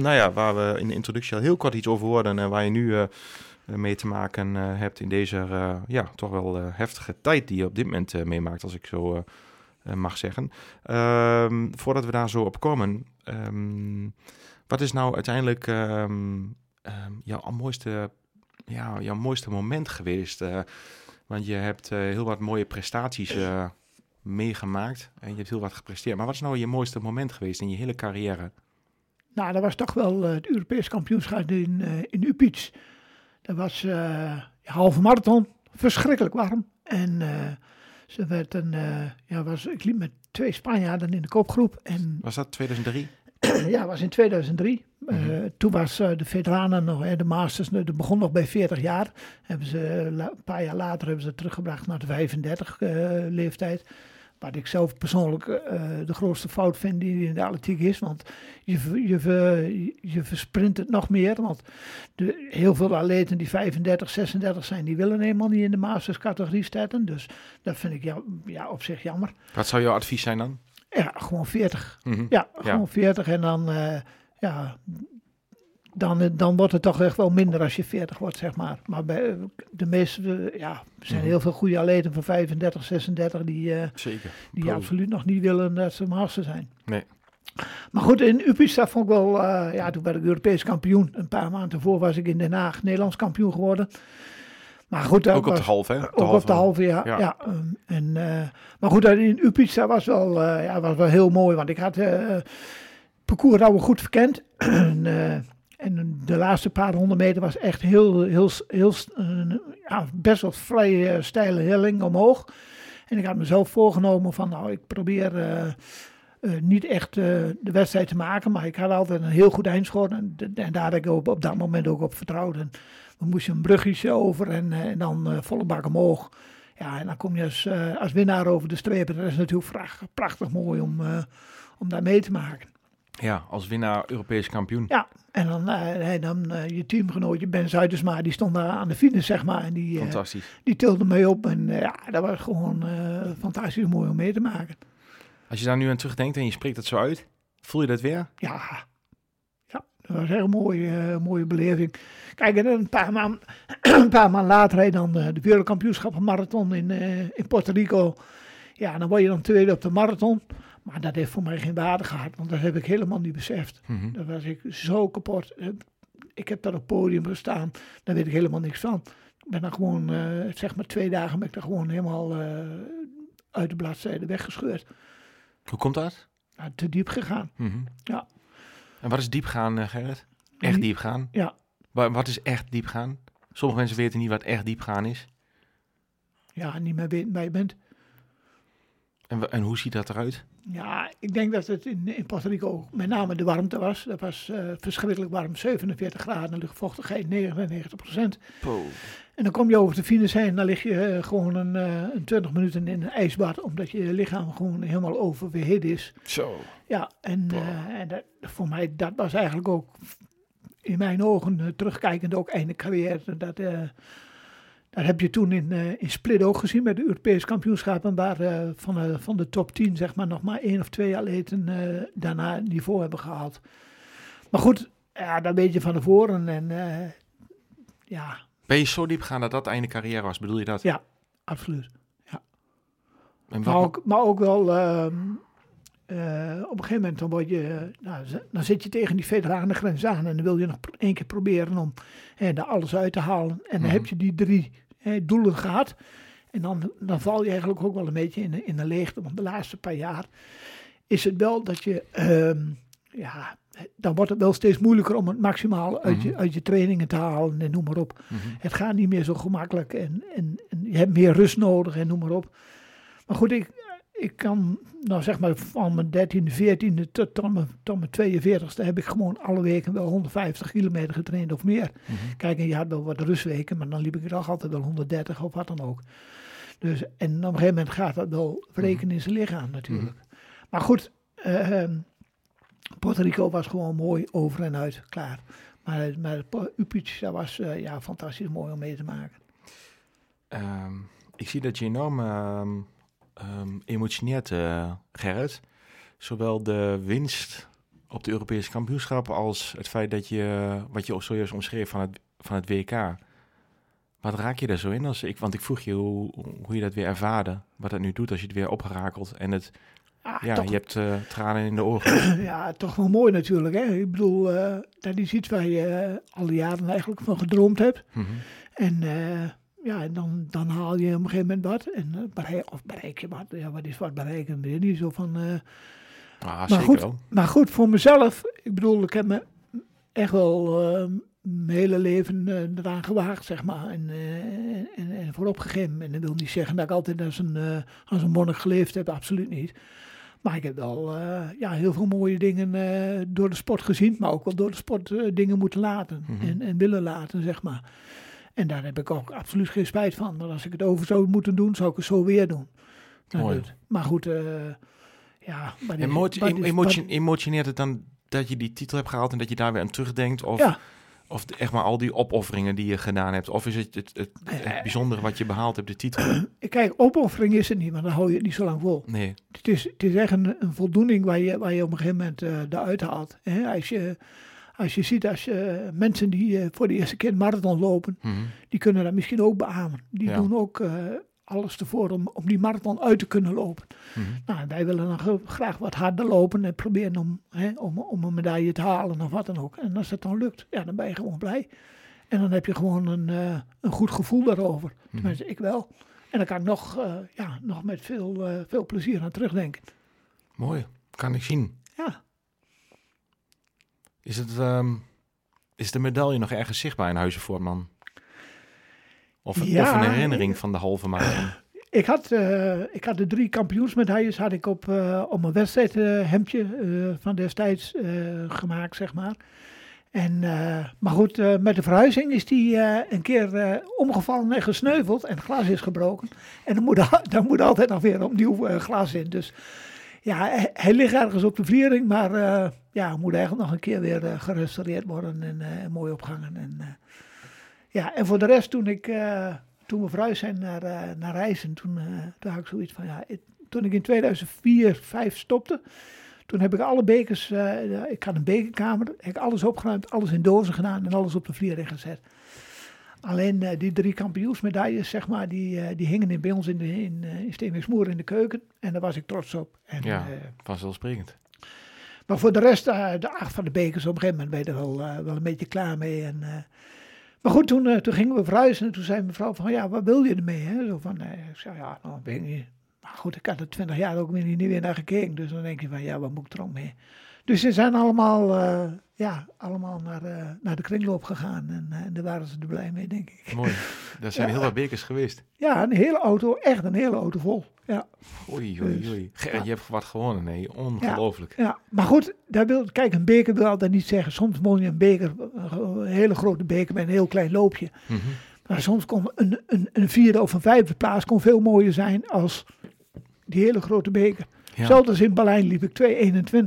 nou ja, waar we in de introductie al heel kort iets over hoorden. En waar je nu mee te maken eh, hebt in deze eh, ja, toch wel eh, heftige tijd die je op dit moment eh, meemaakt. Als ik zo eh, eh, mag zeggen. Ehm, voordat we daar zo op komen. ehm, wat is nou uiteindelijk ehm, jouw mooiste, ja, jouw mooiste moment geweest? eh, want je hebt eh, heel wat mooie prestaties eh, meegemaakt. En je hebt heel wat gepresteerd. Maar wat is nou je mooiste moment geweest in je hele carrière? Nou, dat was toch wel eh, het Europees kampioenschap in, eh in Upic. Dat was eh halve marathon, verschrikkelijk warm. En eh, ze werd een, eh, ja, was, ik liep met twee Spanjaarden in de kopgroep. En Was dat 2003? ja, was in 2003. Eh, Mhm. toen was de veteranen nog, hè, de masters, dat begon nog bij 40 jaar. Hebben ze, een paar jaar later hebben ze teruggebracht naar de 35 eh, leeftijd. Wat ik zelf persoonlijk eh, de grootste fout vind die in de atletiek is. Want je, je, je versprint het nog meer. Want de, heel veel atleten die 35, 36 zijn, die willen helemaal niet in de masters categorie starten. Dus dat vind ik ja, ja, op zich jammer. Wat zou jouw advies zijn dan? Ja, gewoon 40. Mhm. Ja, gewoon 40 en dan, eh, ja, dan, eh, dan wordt het toch echt wel minder als je 40 wordt, zeg maar. Maar bij eh, de meeste, eh, ja, er zijn Mhm. heel veel goede atleten van 35, 36 die, Zeker. die Pro. absoluut nog niet willen dat ze master zijn. Nee. Maar goed, in Upista vond ik wel, ja, toen werd ik Europees kampioen. Een paar maanden voor was ik in Den Haag Nederlands kampioen geworden. Maar goed, dat Ook op de halve, hè? ook op de halve, ja. Ja. ja. ehm, en, maar goed, in Upica was wel, ja, was wel heel mooi, want ik had het parcours al goed verkend. en, en de laatste paar honderd meter was echt heel, heel, heel, ja, best wel vrij eh, steile helling omhoog. En ik had mezelf voorgenomen van, nou, ik probeer eh, eh, niet echt de wedstrijd te maken, maar ik had altijd een heel goed eindscore. En, en daar had ik op, op dat moment ook op vertrouwd. En we moesten een bruggetje over en, en dan volle bak omhoog. Ja, en dan kom je als, als winnaar over de streep. En dat is natuurlijk prachtig, prachtig mooi om, om daar mee te maken. Ja, als winnaar Europees kampioen. Ja, en dan, eh, dan eh, je teamgenootje Ben Zuidersma, die stond daar aan de finish, zeg maar. En die, eh, Fantastisch. die tilde mee op. En ja, dat was gewoon fantastisch mooi om mee te maken. Als je daar nu aan terugdenkt en je spreekt het zo uit, voel je dat weer? Ja, ja dat was echt een mooie, mooie beleving. Kijk, en een paar maanden een paar maanden later dan de wereldkampioenschappen marathon in, in Puerto Rico. Ja, dan word je dan tweede op de marathon. Maar dat heeft voor mij geen waarde gehad, want dat heb ik helemaal niet beseft. Mhm. Daar was ik zo kapot. Eh, Ik heb daar op het podium gestaan, daar weet ik helemaal niks van. Ik ben dan gewoon, eh, zeg maar twee dagen, ben ik daar gewoon helemaal eh, uit de bladzijde weggescheurd. Hoe komt dat? Nou, te diep gegaan. Mhm. Ja. En wat is diep gaan, Gerrit? Echt diep gaan? Ja. Wa- Wat is echt diep gaan? Sommige mensen weten niet wat echt diep gaan is. Ja, niet meer weten waar je bent. En, en hoe ziet dat eruit? Ja, ik denk dat het in, in Puerto Rico met name de warmte was. Dat was eh, verschrikkelijk warm, 47 graden, luchtvochtigheid 99 procent. En dan kom je over de finish heen en dan lig je eh, gewoon een, eh, een 20 minuten in een ijsbad, omdat je lichaam gewoon helemaal oververhit is. Zo. Ja, en, eh, en dat, voor mij, dat was eigenlijk ook in mijn ogen eh, terugkijkend ook einde carrière. Dat, eh, dat heb je toen in, eh, in Split ook gezien met de Europese kampioenschappen, waar eh, van, de, van de top 10 zeg maar nog maar één of twee atleten eh, daarna het niveau hebben gehaald. Maar goed, ja, dat weet je van tevoren en eh, ja, Ben je zo diep gaan dat dat einde carrière was? Bedoel je dat? Ja. absoluut. En Maar ook, maar ook wel, ehm, eh, op een gegeven moment dan, word je, nou, dan zit je tegen die federale grens aan en dan wil je nog één keer proberen om eh, daar alles uit te halen. En dan Mhm. heb je die drie eh, doelen gehad. En dan, dan val je eigenlijk ook wel een beetje in, de- in de leegte. Want de laatste paar jaar is het wel dat je, ehm, ja, dan wordt het wel steeds moeilijker om het maximaal uit, je, Mhm. uit je trainingen te halen en noem maar op. Mhm. Het gaat niet meer zo gemakkelijk en, en, en je hebt meer rust nodig en noem maar op. Maar goed, ik, ik kan, nou zeg maar van mijn 13e, 14e tot, tot, mijn, tot mijn 42e heb ik gewoon alle weken wel 150 kilometer getraind of meer. Mhm. Kijk, en je had wel wat rustweken, maar dan liep ik er toch altijd wel 130 of wat dan ook. Dus, en op een gegeven moment gaat dat wel wreken in zijn lichaam natuurlijk. Maar goed, ehm, Puerto Rico was gewoon mooi over en uit, klaar. Maar, maar dat was eh, ja, fantastisch mooi om mee te maken. Ehm, ik zie dat je enorm ehm, ehm, emotioneert, eh, Gerrit. Zowel de winst op de Europese kampioenschap als het feit dat je, wat je zojuist omschreef van het, van het WK. Wat raak je daar zo in? Als ik, want ik vroeg je hoe, hoe je dat weer ervaarde. Wat dat nu doet als je het weer opgerakeld. En het, Ah, ja, toch, je hebt eh, tranen in de ogen. ja, toch wel mooi natuurlijk. Hè? Ik bedoel, eh, dat is iets waar je eh, alle jaren eigenlijk van gedroomd hebt. Mhm. En ja, en dan, dan haal je op een gegeven moment wat. En, eh, bereik, of bereik je wat. Ja, wat is wat bereiken? Weet je niet zo van... eh, Ah, Maar zeker goed. wel. Maar goed, voor mezelf, ik bedoel, ik heb me echt wel eh, mijn hele leven eh, eraan gewaagd, zeg maar. En, en, en voorop gegeven. En dat wil niet zeggen dat ik altijd als een, als een monnik geleefd heb, absoluut niet. Maar ik heb wel ja, heel veel mooie dingen door de sport gezien, maar ook wel door de sport dingen moeten laten Mhm. en, en willen laten, zeg maar. En daar heb ik ook absoluut geen spijt van. Want als ik het over zou moeten doen, zou ik het zo weer doen. Nou, Mooi. goed. Maar goed, eh, ja. emotio- wat- emotioneert het dan dat je die titel hebt gehaald en dat je daar weer aan terugdenkt? Of, Ja. of echt maar al die opofferingen die je gedaan hebt? Of is het het, het, het Eh. bijzondere wat je behaald hebt, de titel? Kijk, opoffering is het niet, maar dan hou je het niet zo lang vol. Nee. Het is, het is echt een, een voldoening waar je, waar je op een gegeven moment eh eruit haalt. Hè? Als, je, als je ziet, als je, mensen die eh, voor de eerste keer een marathon lopen, Mhm. die kunnen dat misschien ook beamen. Die Ja. doen ook eh, alles ervoor om, om die marathon uit te kunnen lopen. Mhm. Nou, wij willen dan graag wat harder lopen en proberen om, hè, om, om een medaille te halen of wat dan ook. En als dat dan lukt, ja, dan ben je gewoon blij. En dan heb je gewoon een, eh, een goed gevoel daarover. Mhm. Tenminste, ik wel. En dan kan ik nog, eh, ja, nog met veel, eh, veel plezier aan terugdenken. Mooi, kan ik zien. Ja, Is, het, ehm, is de medaille nog ergens zichtbaar in Huizenvoortman? Of, Ja, of een herinnering van de halve marathon? ik had, eh, ik had de drie kampioensmedailles had ik op, eh, op mijn wedstrijdhemdje eh, van destijds gemaakt, zeg maar. En, maar goed, met de verhuizing is die een keer omgevallen en gesneuveld en het glas is gebroken. En dan moet, er- dan moet altijd nog weer opnieuw glas in. Dus ja, hij, ligt ergens op de vliering, maar eh, ja, moet eigenlijk nog een keer weer eh, gerestaureerd worden en eh, mooi opgangen. En, ja, en voor de rest, toen ik, toen we verhuisd zijn naar, naar Rijssen, toen, toen had ik zoiets van, ja, toen ik in 2004, 5 stopte, toen heb ik alle bekers, uh, ik had een bekerkamer, heb ik alles opgeruimd, alles in dozen gedaan en alles op de vliering gezet. Alleen uh, die drie kampioensmedailles, zeg maar, die, uh, die hingen in, bij ons in, de, in, in Steenwijksmoer in de keuken. En daar was ik trots op. En, ja, vanzelfsprekend. Maar voor de rest, de acht van de bekers, op een gegeven moment ben je er wel, wel een beetje klaar mee. En, maar goed, toen, toen gingen we verhuizen en toen zei mevrouw van, ja, wat wil je ermee? Hè? Zo van, ik zei, ja, nou, ben niet. Maar goed, ik had er twintig jaar ook niet, niet weer naar gekeken. Dus dan denk je van, ja, wat moet ik er ook mee? Dus ze zijn allemaal, uh, ja, allemaal naar, uh, naar de kringloop gegaan. En, uh, en, daar waren ze er blij mee, denk ik. Mooi. Daar zijn ja. heel wat bekers geweest. Ja, een hele auto, echt een hele auto vol. Ja. Oei, oei, dus, oei. Gerrit, ja. je hebt wat gewonnen, nee. Ongelooflijk. Ja, ja, maar goed, daar wil, kijk, een beker wil altijd niet zeggen. Soms moet je een beker, een hele grote beker met een heel klein loopje. Mm -hmm. Maar soms kon een, een, een vierde of een vijfde plaats kon veel mooier zijn als die hele grote beker. Ja. Zelfs als in Berlijn liep ik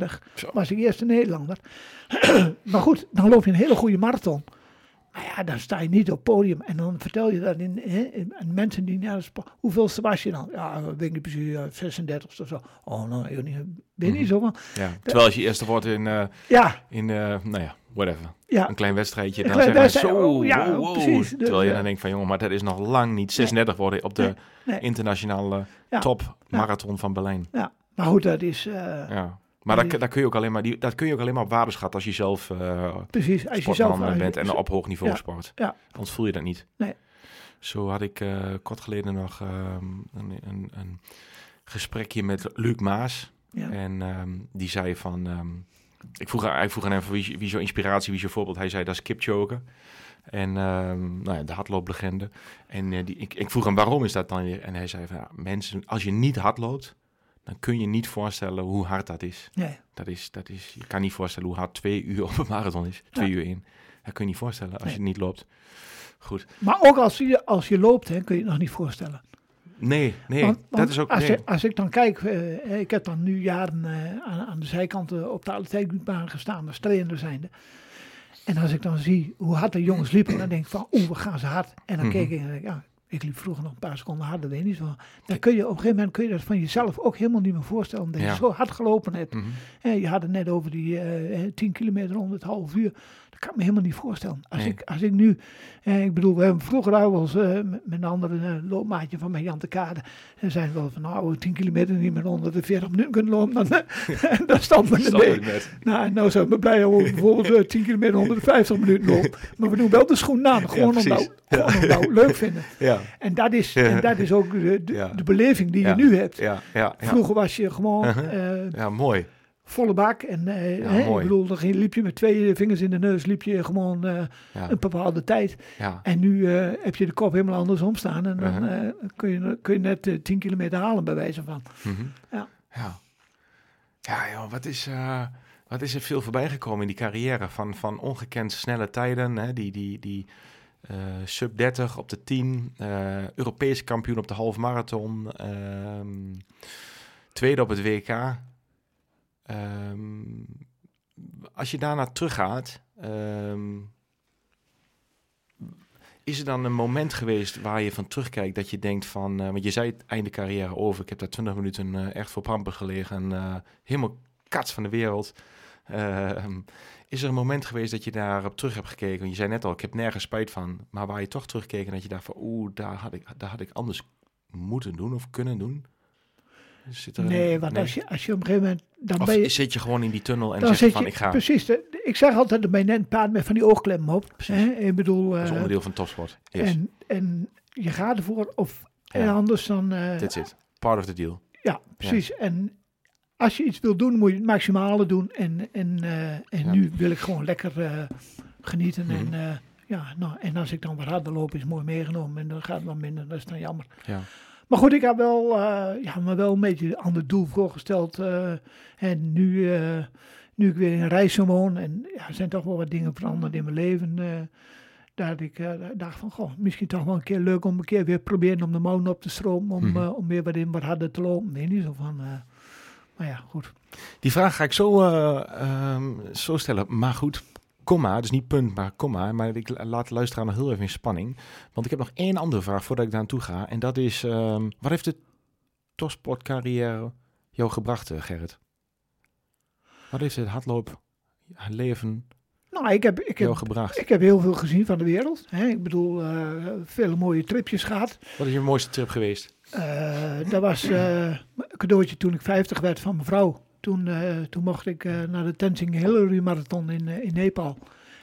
2,21. Was ik eerste Nederlander. maar goed, dan loop je een hele goede marathon. Maar ja, dan sta je niet op het podium. En dan vertel je dat in, in, in mensen die naar de sport. Hoeveelste was je dan? Ja, weet ik niet precies, 36 of zo. Oh, nou, ik niet, ben niet zo van. Ja, terwijl als je eerste wordt in, uh, ja. in uh, nou ja, whatever. Ja. Een klein wedstrijdje. Dan klein wedstrijd, zo, oh, ja, wow, wow. precies. Terwijl je dan denkt van, jongen, maar dat is nog lang niet 36 worden op de Nee, nee. internationale Ja. top marathon van Berlijn. Ja, maar goed, dat is uh, Ja. Maar dat, daar kun je ook alleen maar, die, dat kun je ook alleen maar op waarde schatten als je zelf eh precies. Als je zelf bent en op hoog niveau Ja. sport. Ja. Anders voel je dat niet. Nee. Zo had ik eh, kort geleden nog ehm, een, een, een gesprekje met Luc Maas. Ja. En ehm, die zei van... ehm, ik vroeg, ik vroeg aan hem van wie, is- wie is jouw inspiratie, wie is je voorbeeld? Hij zei dat is Kipchoge. En ehm, nou ja, de hardlooplegende. En eh, die, ik, ik vroeg hem waarom is dat dan weer? En hij zei van ja, mensen, als je niet hard loopt, dan kun je niet voorstellen hoe hard dat is. Nee. Dat is, dat is je kan niet voorstellen hoe hard twee uur op een marathon is. Twee Ja. uur in. Dat kun je niet voorstellen als Nee. je niet loopt. Goed. Maar ook als je, als je loopt, hè, kun je het nog niet voorstellen. Nee, nee, Want- dat is ook... Als, Nee. je, als ik dan kijk, eh, ik heb dan nu jaren eh, aan, aan de zijkant eh, op de atletiekbaan gestaan als trainer zijnde. En als ik dan zie hoe hard de jongens liepen, dan denk ik van, oeh, we gaan ze hard. En dan Mhm. keek ik en denk ik, ja, ik liep vroeger nog een paar seconden harder, weet je niet zo. Dan kun je op een gegeven moment kun je dat van jezelf ook helemaal niet meer voorstellen, dat Ja. je zo hard gelopen hebt. Mhm. Je had het net over die eh, eh, 10 kilometer onder het half uur. Dat kan ik me helemaal niet voorstellen. Als, Nee. ik, als ik nu, eh, ik bedoel, we hebben vroeger eens eh, met, een andere eh, loopmaatje van mij, Jan de Kade. En zijn we wel van, nou, 10 kilometer niet meer onder de 40 minuten kunnen lopen. Dan, eh, dan stand me met. Nou, nou zijn we blij om bijvoorbeeld eh, 10 kilometer onder de 50 minuten lopen. Maar we doen wel de schoen aan, gewoon, Ja, omdat, precies. gewoon omdat we het leuk vinden. Ja, En dat is, en dat is ook de, de, Ja. de beleving die Ja. je nu hebt. ja, ja. Ja, Vroeger was je gewoon Uh-huh. ja mooi. Volle bak. En eh, Ja, hè, ik bedoel, dan liep je met twee vingers in de neus, liep je gewoon eh, Ja, een bepaalde tijd. ja. En nu eh, heb je de kop helemaal andersom staan. En dan Uh-huh. kun, je, kun je net eh, 10 kilometer halen bij wijze van. Mhm. Ja. Ja, ja joh, wat is, wat is er veel voorbij gekomen in die carrière van, van ongekend snelle tijden, hè? die, die, die sub 30 op de 10, eh Europese kampioen op de half marathon, ehm, tweede op het WK. Ehm, als je daarna teruggaat, ehm, is er dan een moment geweest waar je van terugkijkt dat je denkt van, eh, want je zei het einde carrière over, ik heb daar 20 minuten eh, echt voor pamper gelegen, eh, helemaal kats van de wereld. Ehm, is er een moment geweest dat je daarop terug hebt gekeken? Want je zei net al, ik heb nergens spijt van, maar waar je toch terugkeek en dat je dacht van, oeh, daar had ik, daar had ik anders moeten doen of kunnen doen? Zit er een- Nee, want Als, je, als je op een gegeven moment... Dan Of ben je, zit je gewoon in die tunnel en dan zeg je zit van, je, ik ga, Precies. de- ik zeg altijd, net een paard met van die oogklemmen op. Hè? Ik bedoel... dat is eh, onderdeel van topsport. Yes, en, en je gaat ervoor of Ja. en anders dan... eh, that's it. Part of the deal. Ja, precies. En als je iets wil doen, moet je het maximale doen. En, en, eh, en Ja. nu wil ik gewoon lekker eh, genieten. Mhm. En, eh, ja, nou, en als ik dan wat harder loop, is mooi meegenomen. En dan gaat het wat minder, dat is dan jammer. Ja. Maar goed, ik heb wel, eh, ja, me wel een beetje een ander doel voorgesteld. eh, en nu, eh, nu ik weer in Rijssen woon. En ja, er zijn toch wel wat dingen veranderd in mijn leven. dat ik eh, dacht van, goh, misschien toch wel een keer leuk om een keer weer proberen om de mouwen op te stromen. Om, Mhm. om weer wat in wat harder te lopen. Nee, niet zo van... maar ja, goed. Die vraag ga ik zo, eh, ehm, zo stellen. Maar goed, komma, dus niet punt, maar komma. Maar ik la- laat de luisteraar nog heel even in spanning. Want ik heb nog één andere vraag voordat ik daar naartoe ga. En dat is, ehm, wat heeft het topsportcarrière jou gebracht, eh, Gerrit? Wat heeft het hardloop leven Nou, ik heb, ik jou heb, gebracht? ik heb heel veel gezien van de wereld. Hè. Ik bedoel, eh, vele mooie tripjes gehad. Wat is je mooiste trip geweest? Eh, dat was een cadeautje toen ik 50 werd van mijn vrouw. Toen, eh, toen mocht ik eh, naar de Tenzing Hillary Marathon in, eh, in Nepal.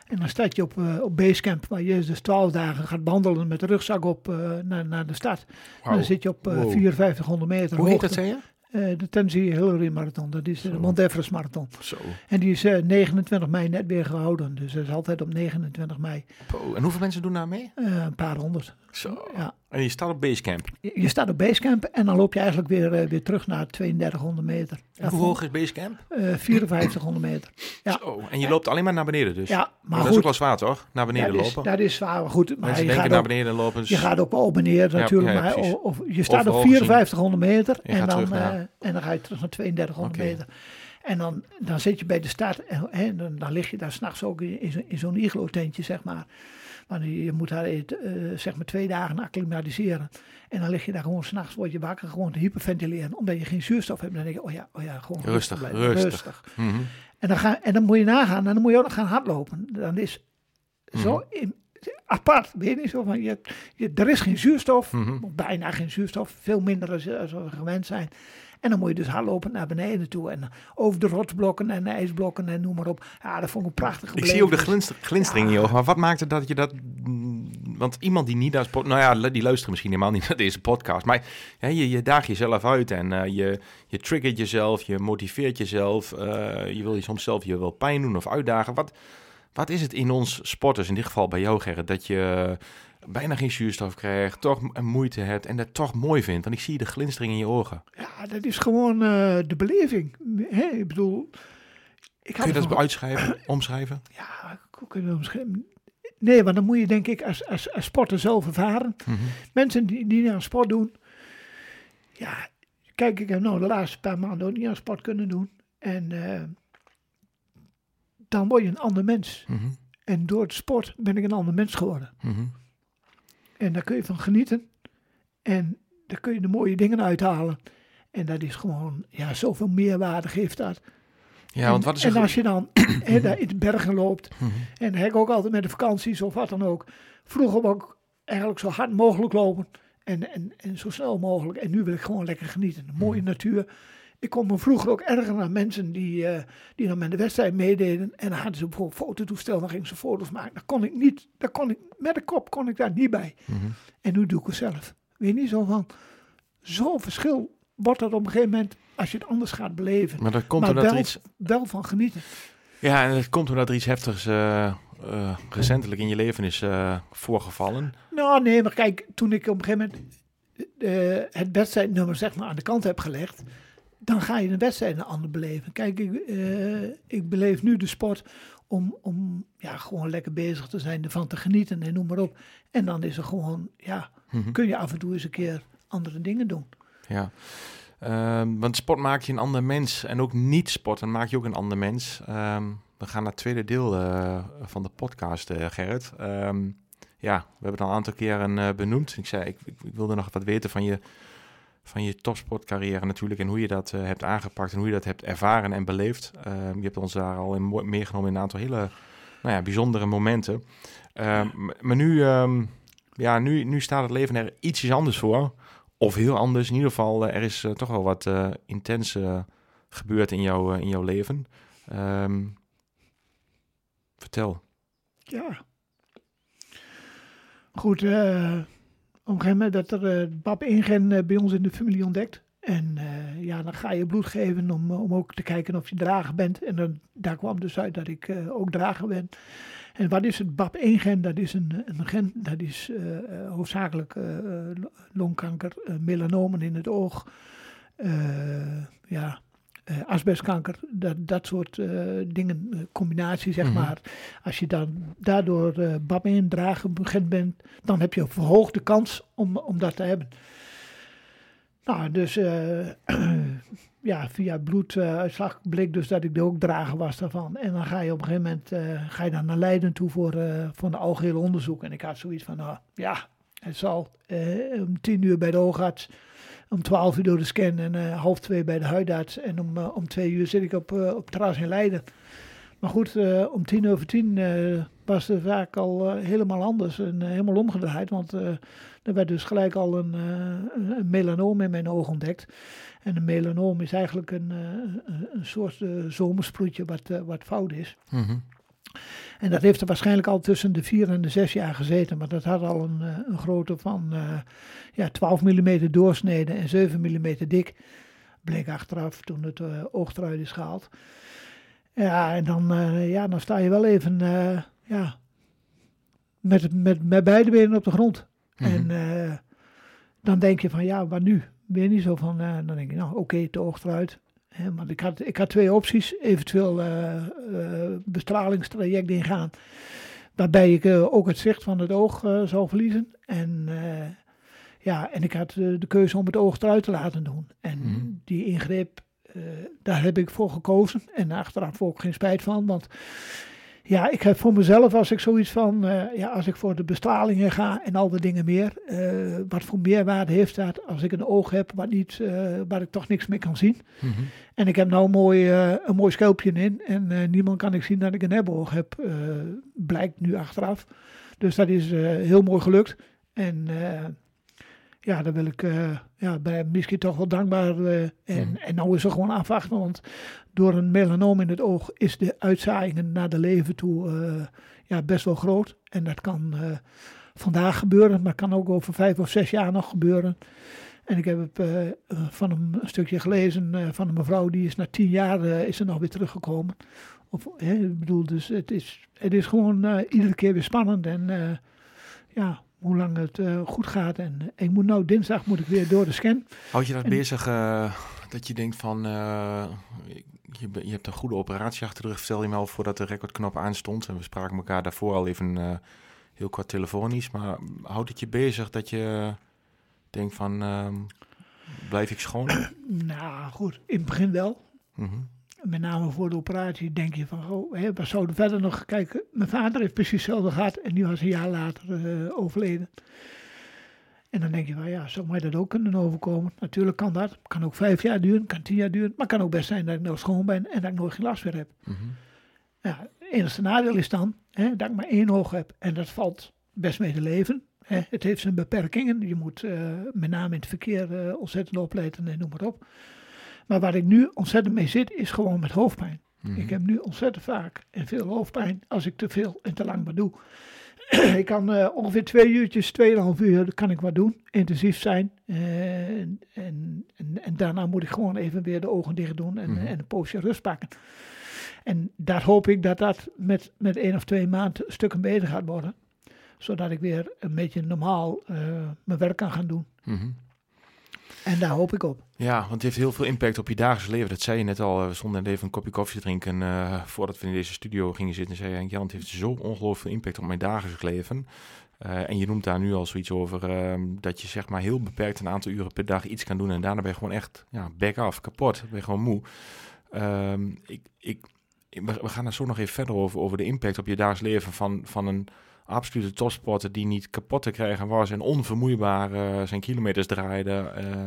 En dan sta je op, op Basecamp, waar je dus 12 dagen gaat wandelen met de rugzak op naar, naar de stad. Dan zit je op eh Wow. 5400 meter Hoe heet dat, hoogte. zei je? De Tenzing Hillary Marathon, dat is de. Mount Everest Marathon. Zo. En die is eh, 29 mei net weer gehouden. Dus dat is altijd op 29 mei. Po. En hoeveel mensen doen daar mee? Een paar honderd. Zo. Ja. En je staat op Basecamp. Je, je staat op Basecamp en dan loop je eigenlijk weer, eh, weer terug naar 3200 meter. En hoe hoog is Basecamp? Eh 5400 meter. Ja. Zo. En je loopt alleen maar naar beneden dus? Ja, Maar maar dat is ook wel zwaar, toch? Naar beneden dat, is, lopen. dat is zwaar, maar goed. Maar Mensen je denken gaat, naar ook, beneden lopen. dus- je gaat ook op en neer natuurlijk. ja, maar of, je staat op Overal gezien. 5400 meter en dan, naar- eh, en dan ga je terug naar 3200 Oké. meter. En dan, dan zit je bij de start en, en dan, dan lig je daar s'nachts ook in, in, zo- in zo'n iglo-tentje, zeg maar. Want je, moet daar eh, zeg maar twee dagen acclimatiseren. En dan lig je daar gewoon s'nachts, word je wakker, gewoon te hyperventileren. Omdat je geen zuurstof hebt. Dan denk je, oh ja, oh ja gewoon Rustig, blijven, rustig. Mhm. En dan, ga, en dan moet je nagaan, en dan moet je ook nog gaan hardlopen. Dan is zo Mhm. in- apart, weet je niet zo van, je, je, er is geen zuurstof, Mhm. bijna geen zuurstof, veel minder als, als we gewend zijn. En dan moet je dus hardlopen naar beneden toe en over de rotsblokken en de ijsblokken en noem maar op. Ja, dat vond ik een prachtige Ik zie ook de glinster, glinstering in je ogen. Maar wat maakt het dat je dat... mm, Want iemand die niet naar sport... Nou ja, die luistert misschien helemaal niet naar deze podcast. Maar ja, je, je daagt jezelf uit en eh, je, je triggert jezelf. Je motiveert jezelf. eh, je wil je soms zelf je wel pijn doen of uitdagen. Wat, wat is het in ons sporters, in dit geval bij jou Gerrit... dat je bijna geen zuurstof krijgt, toch moeite hebt... en dat toch mooi vindt? Want ik zie de glinstering in je ogen. Ja, dat is gewoon eh, de beleving. Hè? Ik bedoel... Ik Kun je dat uitschrijven, omschrijven? Ja, hoe kun je dat omschrijven? Nee, want dan moet je denk ik als, als, als sporter zelf ervaren. Mhm. Mensen die, die aan sport doen. Ja, kijk, ik heb nou de laatste paar maanden ook niet aan sport kunnen doen. En eh, dan word je een ander mens. Mhm. En door het sport ben ik een ander mens geworden. Mhm. En daar kun je van genieten. En daar kun je de mooie dingen uithalen. En dat is gewoon, ja, zoveel meerwaarde geeft dat. Ja, want en, wat is en als je dan daar in de bergen loopt. Mhm. En heb ik ook altijd met de vakanties of wat dan ook. Vroeger wou ik eigenlijk zo hard mogelijk lopen. En, en, en zo snel mogelijk. En nu wil ik gewoon lekker genieten. Mooie natuur. Ik kon me vroeger ook erger aan mensen die, eh, die dan met de wedstrijd meededen. En dan hadden ze bijvoorbeeld een fototoestel. Dan gingen ze foto's maken. Daar kon ik niet. Daar kon ik, met de kop kon ik daar niet bij. Mhm. En nu doe ik het zelf. Weet je niet zo van. Zo'n verschil wordt dat op een gegeven moment. Als je het anders gaat beleven. Maar dat komt maar omdat wel, er iets... wel van genieten. Ja, en het komt omdat er iets heftigs eh, eh, recentelijk in je leven is voorgevallen. Nou, nee, maar kijk, toen ik op een gegeven moment het wedstrijdnummer zeg maar aan de kant heb gelegd, dan ga je een wedstrijd een ander beleven. Kijk, ik, eh, ik beleef nu de sport om, om ja, gewoon lekker bezig te zijn, ervan te genieten en noem maar op. En dan is er gewoon, ja, Mhm. kun je af en toe eens een keer andere dingen doen. Ja. Ehm, want sport maakt je een ander mens. En ook niet sporten maakt je ook een ander mens. Ehm, we gaan naar het tweede deel eh, van de podcast, eh, Gerrit. Ehm, ja, we hebben het al een aantal keren eh, benoemd. Ik zei, ik, ik, ik wilde nog wat weten van je, van je topsportcarrière natuurlijk. En hoe je dat eh, hebt aangepakt en hoe je dat hebt ervaren en beleefd. Ehm, je hebt ons daar al in meegenomen in een aantal hele nou ja, bijzondere momenten. Ehm, maar nu, ehm, ja, nu, nu staat het leven er ietsjes anders voor. Of heel anders. In ieder geval, eh, er is eh, toch wel wat intens gebeurd in, jouw eh, in jouw leven. Vertel. Ja. Goed, op een gegeven moment dat er eh BAP 1-gen eh, bij ons in de familie ontdekt. En eh, ja, dan ga je bloed geven om, om ook te kijken of je drager bent. En dan, daar kwam dus uit dat ik ook drager ben. En wat is het BAP 1-gen? Dat is een, een gen, dat is hoofdzakelijk longkanker, melanomen in het oog. ja, eh, asbestkanker, dat, dat soort eh, dingen, eh, combinatie zeg Mhm. maar. Als je dan daardoor BAP 1 dragen begint bent, dan heb je een verhoogde kans om, om dat te hebben. Nou, dus ja, via bloeduitslag bleek dus dat ik de ook drager was daarvan. En dan ga je op een gegeven moment ga je dan naar Leiden toe voor, voor een algehele onderzoek. En ik had zoiets van, nou ja, het zal om tien uur bij de oogarts. Om 12 uur door de scan en half twee bij de huidarts. En om, om twee uur zit ik op, op terras in Leiden. Maar goed, om tien over tien was de zaak al helemaal anders en helemaal omgedraaid. Want er werd dus gelijk al een, een melanoom in mijn oog ontdekt. En een melanoom is eigenlijk een, een soort zomersproetje wat, wat fout is. Mm en dat heeft er waarschijnlijk al tussen de 4 en de 6 jaar gezeten. Maar dat had al een, eh, een grootte van uh, ja, 12 mm doorsnede en 7 mm dik. Bleek achteraf toen het uh, oog eruit is gehaald. Ja, en dan, uh, ja, dan sta je wel even ja, met, met, met beide benen op de grond. Mm En dan denk je van ja, wat nu? Ben je niet zo van, dan denk je nou oké, okay, het oog eruit. Maar ik had, ik had twee opties, eventueel uh, uh, bestralingstraject ingaan, waarbij ik uh, ook het zicht van het oog zou verliezen. En, ja, en ik had de keuze om het oog eruit te laten doen. En mm. die ingreep, daar heb ik voor gekozen. En achteraf ook geen spijt van, want ja, ik heb voor mezelf als ik zoiets van, uh, ja, als ik voor de bestralingen ga en al die dingen meer, uh, wat voor meerwaarde heeft dat als ik een oog heb wat niet, uh, waar ik toch niks mee kan zien. Mm -hmm. En ik heb nou een mooi, een mooi schelpje in en niemand kan ik zien dat ik een heboog heb, blijkt nu achteraf. Dus dat is heel mooi gelukt. En ja, daar wil ik uh, ja, bij misschien toch wel dankbaar. Uh, en, mm. en nou is er gewoon afwachten, want door een melanoom in het oog is de uitzaaiingen naar de leven toe uh, ja, best wel groot. En dat kan vandaag gebeuren, maar kan ook over vijf of zes jaar nog gebeuren. En ik heb van een, een, stukje gelezen van een mevrouw die is na tien jaar is er nog weer teruggekomen. Of, hè, ik bedoel, dus het is, het is gewoon iedere keer weer spannend en ja, hoe lang het uh, goed gaat. En uh, ik moet nou dinsdag moet ik weer door de scan. Houd je dat bezig uh, dat je denkt van je, je, hebt een goede operatie achter de rug. Vertel je me al voordat de recordknop aanstond. En we spraken elkaar daarvoor al even heel kort telefonisch. Maar houdt het je bezig dat je denkt van ehm, blijf ik schoon? nou goed, in het begin wel. Mm -hmm met name voor de operatie, denk je van, oh, hè, we zouden verder nog kijken. Mijn vader heeft precies hetzelfde gehad en die was een jaar later uh, overleden. En dan denk je van, ja, zou mij dat ook kunnen overkomen? Natuurlijk kan dat. Kan ook vijf jaar duren, kan tien jaar duren. Maar kan ook best zijn dat ik nog schoon ben en dat ik nooit geen last meer heb. Mm -hmm. ja, het enige nadeel is dan hè, dat ik maar één oog heb. En dat valt best mee te leven. Hè. Het heeft zijn beperkingen. Je moet uh, met name in het verkeer uh, ontzettend opletten en noem maar op. Maar waar ik nu ontzettend mee zit, is gewoon met hoofdpijn. Mhm. Ik heb nu ontzettend vaak en veel hoofdpijn als ik te veel en te lang wat doe. ik kan uh, ongeveer twee uurtjes, tweeënhalf uur kan ik wat doen, intensief zijn. Uh, en, en, en, daarna moet ik gewoon even weer de ogen dicht doen en, mm en een poosje rust pakken. En daar hoop ik dat dat met, met één of twee maanden stukken beter gaat worden. Zodat ik weer een beetje normaal uh, mijn werk kan gaan doen. Mm en daar hoop ik op. Ja, want het heeft heel veel impact op je dagelijks leven. Dat zei je net al. We stonden even een kopje koffie te drinken uh, voordat we in deze studio gingen zitten. zei je, Jan, het heeft zo ongelooflijk veel impact op mijn dagelijks leven. Uh, en je noemt daar nu al zoiets over uh, dat je zeg maar heel beperkt een aantal uren per dag iets kan doen. En daarna ben je gewoon echt ja, back af, kapot. Ben je gewoon moe. Ehm, ik, ik, we gaan er zo nog even verder over, over de impact op je dagelijks leven van, van een absolute topsporter die niet kapot te krijgen was en onvermoeibaar uh, zijn kilometers draaide. Uh,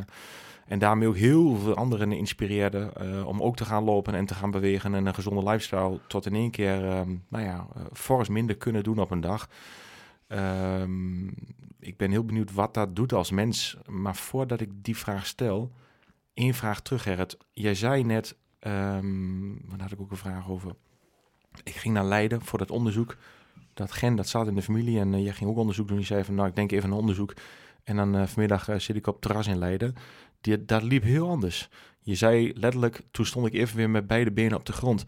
en daarmee ook heel veel anderen inspireerde uh, om ook te gaan lopen en te gaan bewegen en een gezonde lifestyle tot in één keer, nou ja, fors minder kunnen doen op een dag. Um, ik ben heel benieuwd wat dat doet als mens. Maar voordat ik die vraag stel, één vraag terug, Gerrit. Jij zei net, um, daar had ik ook een vraag over. Ik ging naar Leiden voor dat onderzoek dat gen, dat zat in de familie. En uh, jij ging ook onderzoek doen. Je zei van, nou, ik denk even een onderzoek. En dan uh, vanmiddag uh, zit ik op terras in Leiden. Die, dat liep heel anders. Je zei letterlijk, toen stond ik even weer met beide benen op de grond.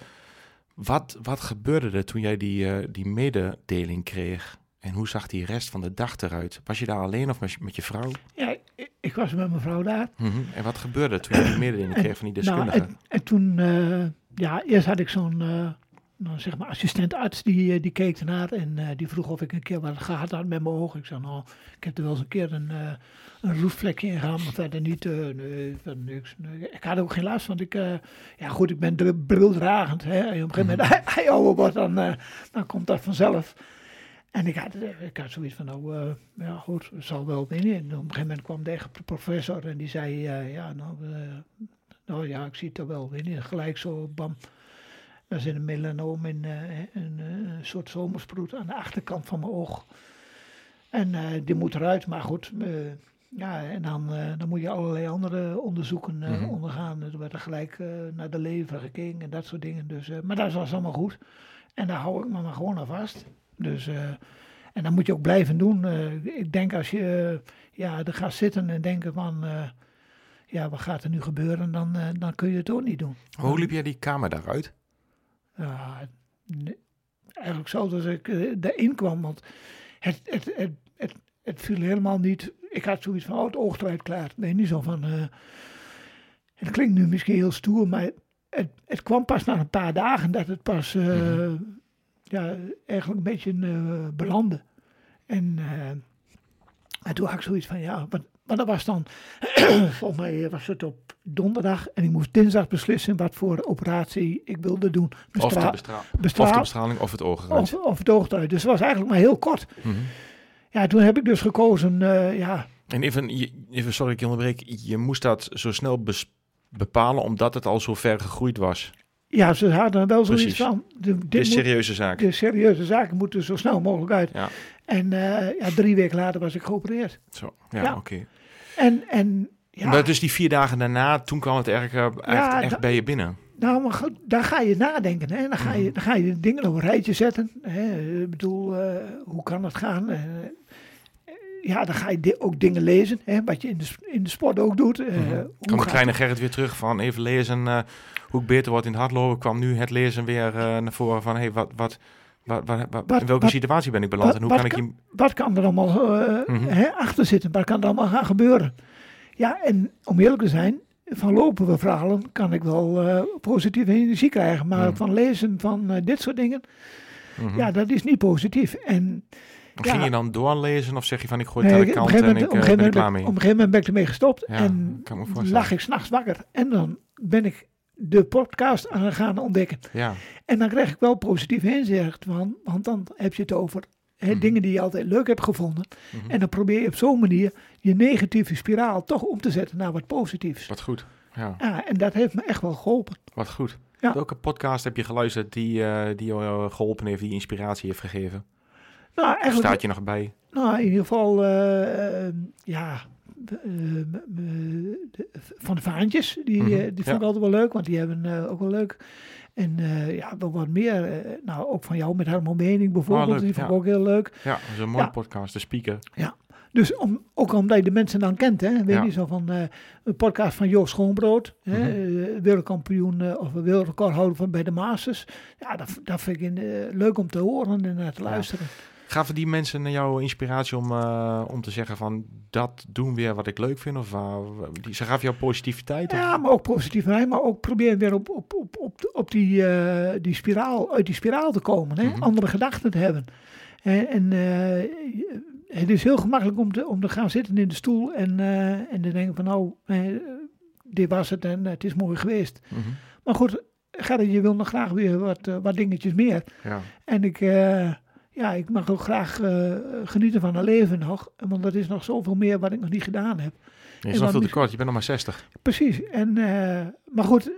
Wat, wat gebeurde er toen jij die, die mededeling kreeg? En hoe zag die rest van de dag eruit? Was je daar alleen of met, met je vrouw? Ja, ik, ik was met mijn vrouw daar. Mm -hmm. En wat gebeurde er toen je die mededeling kreeg van die deskundige? Nou, en, en, toen, ja, eerst had ik zo'n nou, zeg maar assistentarts die, eh, die keek ernaar en uh, die vroeg of ik een keer wat gehad had met mijn ogen. Ik zei, nou, ik heb er wel eens een keer een, uh, een roefvlekje in gehad, maar verder niet, uh, nee, verder niks. Nee. Ik had ook geen last, want ik, ja goed, ik ben brildragend. Hè. En op een gegeven moment, mm -hmm. hij ouder wordt, dan, dan komt dat vanzelf. En ik had, ik had zoiets van, nou, ja goed, het zal wel winnen. En op een gegeven moment kwam de professor en die zei, ja, nou, nou ja, ik zie het er wel winnen. Gelijk zo, bam. Er zit een melanoom in een, een soort zomersproet aan de achterkant van mijn oog. En die moet eruit, maar goed, ja, en dan, dan moet je allerlei andere onderzoeken mm -hmm. ondergaan. Er werd er gelijk naar de lever gekeken en dat soort dingen. Dus, maar dat was allemaal goed. En daar hou ik me maar gewoon aan vast. Dus, uh, en dat moet je ook blijven doen. Uh, ik denk als je uh, ja, er gaat zitten en denken van, ja, wat gaat er nu gebeuren, dan, dan kun je het ook niet doen. Hoe liep jij die kamer daaruit? Ja, eigenlijk zo dat ik erin kwam, want het, het, het, het, het viel helemaal niet. Ik had zoiets van, oh, het oog eruit klaar. Nee, niet zo van, het klinkt nu misschien heel stoer, maar het, het kwam pas na een paar dagen dat het pas mm -hmm ja, eigenlijk een beetje uh, belanden. En, en toen had ik zoiets van, ja, wat, maar dat was dan, volgens mij was het op donderdag en ik moest dinsdag beslissen wat voor operatie ik wilde doen. Bestra of, de bestra bestra of de bestraling of het oog Of, of het oog eruit. Dus het was eigenlijk maar heel kort. Mm -hmm. Ja, toen heb ik dus gekozen, uh, ja. En even, even, sorry ik je onderbreek, je moest dat zo snel bepalen omdat het al zo ver gegroeid was. Ja, ze hadden wel zoiets van. De, dit de serieuze zaak. De serieuze zaken moeten zo snel mogelijk uit. Ja. En uh, ja, drie weken later was ik geopereerd. Zo, ja, ja. oké. Okay. En, en ja. Maar dus die vier dagen daarna, toen kwam het erg, echt, ja, echt bij je binnen. Nou, maar goed, daar ga je nadenken. Hè? Dan, ga je, dan ga je dingen op een rijtje zetten. Hè? Ik bedoel, uh, hoe kan het gaan? Uh, ja, dan ga je ook dingen lezen, hè, wat je in de, in de sport ook doet. Uh, mm -hmm. De kleine Gerrit weer terug van even lezen hoe ik beter word in het hardlopen. Kwam nu het lezen weer naar voren van hey, wat, wat, wat, wat, wat in welke wat, situatie ben ik beland en hoe kan ik je... Wat kan er allemaal mm -hmm. hè, achter zitten? Wat kan er allemaal gaan gebeuren? Ja, en om eerlijk te zijn, van lopen we verhalen kan ik wel positieve energie krijgen. Maar mm. van lezen van dit soort dingen, -hmm. ja, dat is niet positief. En Ging je dan doorlezen of zeg je van ik gooi het nee, aan de kant en ik uh, ben er klaar mee? Op een gegeven moment ben ik ermee gestopt ja, en lag ik s'nachts wakker. En dan ben ik de podcast aan gaan ontdekken. Ja. En dan krijg ik wel positief inzicht van, want dan heb je het over hè, mm. dingen die je altijd leuk hebt gevonden. Mm -hmm. En dan probeer je op zo'n manier je negatieve spiraal toch om te zetten naar wat positiefs. Wat goed. Ja. ja en dat heeft me echt wel geholpen. Wat goed. Ja. Welke podcast heb je geluisterd die, uh, die jou geholpen heeft, die inspiratie heeft gegeven? Nou, eigenlijk, Staat je nog bij? Nou, in ieder geval, uh, uh, ja, van de vaantjes. Die, mm -hmm, die vond ja. ik altijd wel leuk, want die hebben ook wel leuk. En ja, wel wat meer. nou, ook van jou met Herman Mening bijvoorbeeld. Oh, leuk, die vond ik ja. ook heel leuk. Ja, dat is een mooie podcast, de speaker. Ja. Dus om, ook omdat je de mensen dan kent, hè, weet ja. je zo van uh, een podcast van Joost Schoonbrood, mm -hmm. hè, uh, wereldkampioen uh, of wereldrecordhouder van bij de Masters. Ja, dat, dat vind ik leuk om te horen en naar te luisteren. Ja. Gaven die mensen naar jouw inspiratie om, uh, om te zeggen van dat doen weer wat ik leuk vind? Of uh, die, ze gaven jou positiviteit? Ja, of? maar ook positiviteit, maar ook proberen weer op, op, op, op, op die, uh, die spiraal, uit die spiraal te komen. Hè? Mm -hmm. Andere gedachten te hebben. En, en het is heel gemakkelijk om te, om te gaan zitten in de stoel en, en te denken van nou, dit was het en het is mooi geweest. Mm -hmm. Maar goed, Gerrit, je wil nog graag weer wat, wat dingetjes meer. Ja. En ik ja, ik mag ook graag uh, genieten van een leven nog. Want er is nog zoveel meer wat ik nog niet gedaan heb. Je is nog veel te kort, je bent nog maar 60. Precies. En, uh, maar goed,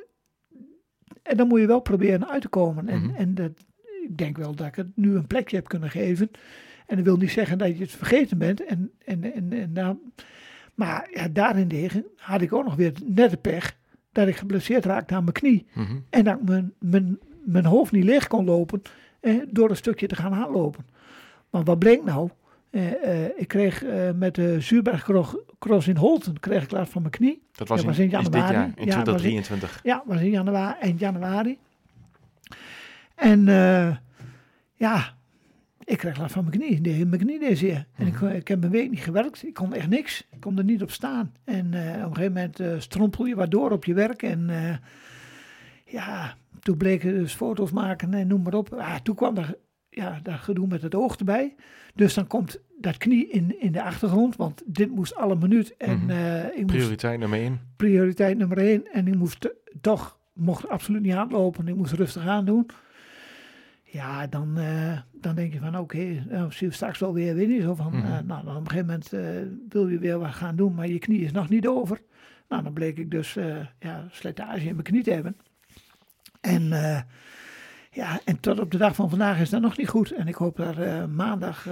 en dan moet je wel proberen uit te komen. En, mm -hmm. en dat, ik denk wel dat ik het nu een plekje heb kunnen geven. En dat wil niet zeggen dat je het vergeten bent. En, en, en, en daar, maar ja, daarentegen had ik ook nog weer net de pech dat ik geblesseerd raakte aan mijn knie. Mm -hmm. En dat ik mijn, mijn, mijn hoofd niet leeg kon lopen eh, door een stukje te gaan aanlopen. Maar wat bleek nou? Eh, eh, ik kreeg eh, met de Zuurbergcross in Holten kreeg ik last van mijn knie. Dat was, in, was in januari. Dit jaar, in 2023. Ja, was in, ja, was in januari, eind januari. En ja, ik kreeg last van mijn knie. De, mijn knie deed zeer. En ik, ik heb een week niet gewerkt. Ik kon echt niks. Ik kon er niet op staan. En op een gegeven moment strompel je wat door op je werk. En ja, toen bleken dus foto's maken en noem maar op. Ah, toen kwam er ja, dat gedoe met het oog erbij. Dus dan komt dat knie in, in de achtergrond, want dit moest alle minuut. En, mm -hmm. uh, ik prioriteit moest, nummer één. Prioriteit nummer één. En ik moest toch, mocht absoluut niet aanlopen. Ik moest rustig aan doen. Ja, dan, eh, dan denk je van oké, okay, zie je straks wel weer, je zo van, mm -hmm. nou, op een gegeven moment wil je weer wat gaan doen, maar je knie is nog niet over. Nou, dan bleek ik dus ja, slijtage in mijn knie te hebben. En ja, en tot op de dag van vandaag is dat nog niet goed. En ik hoop daar maandag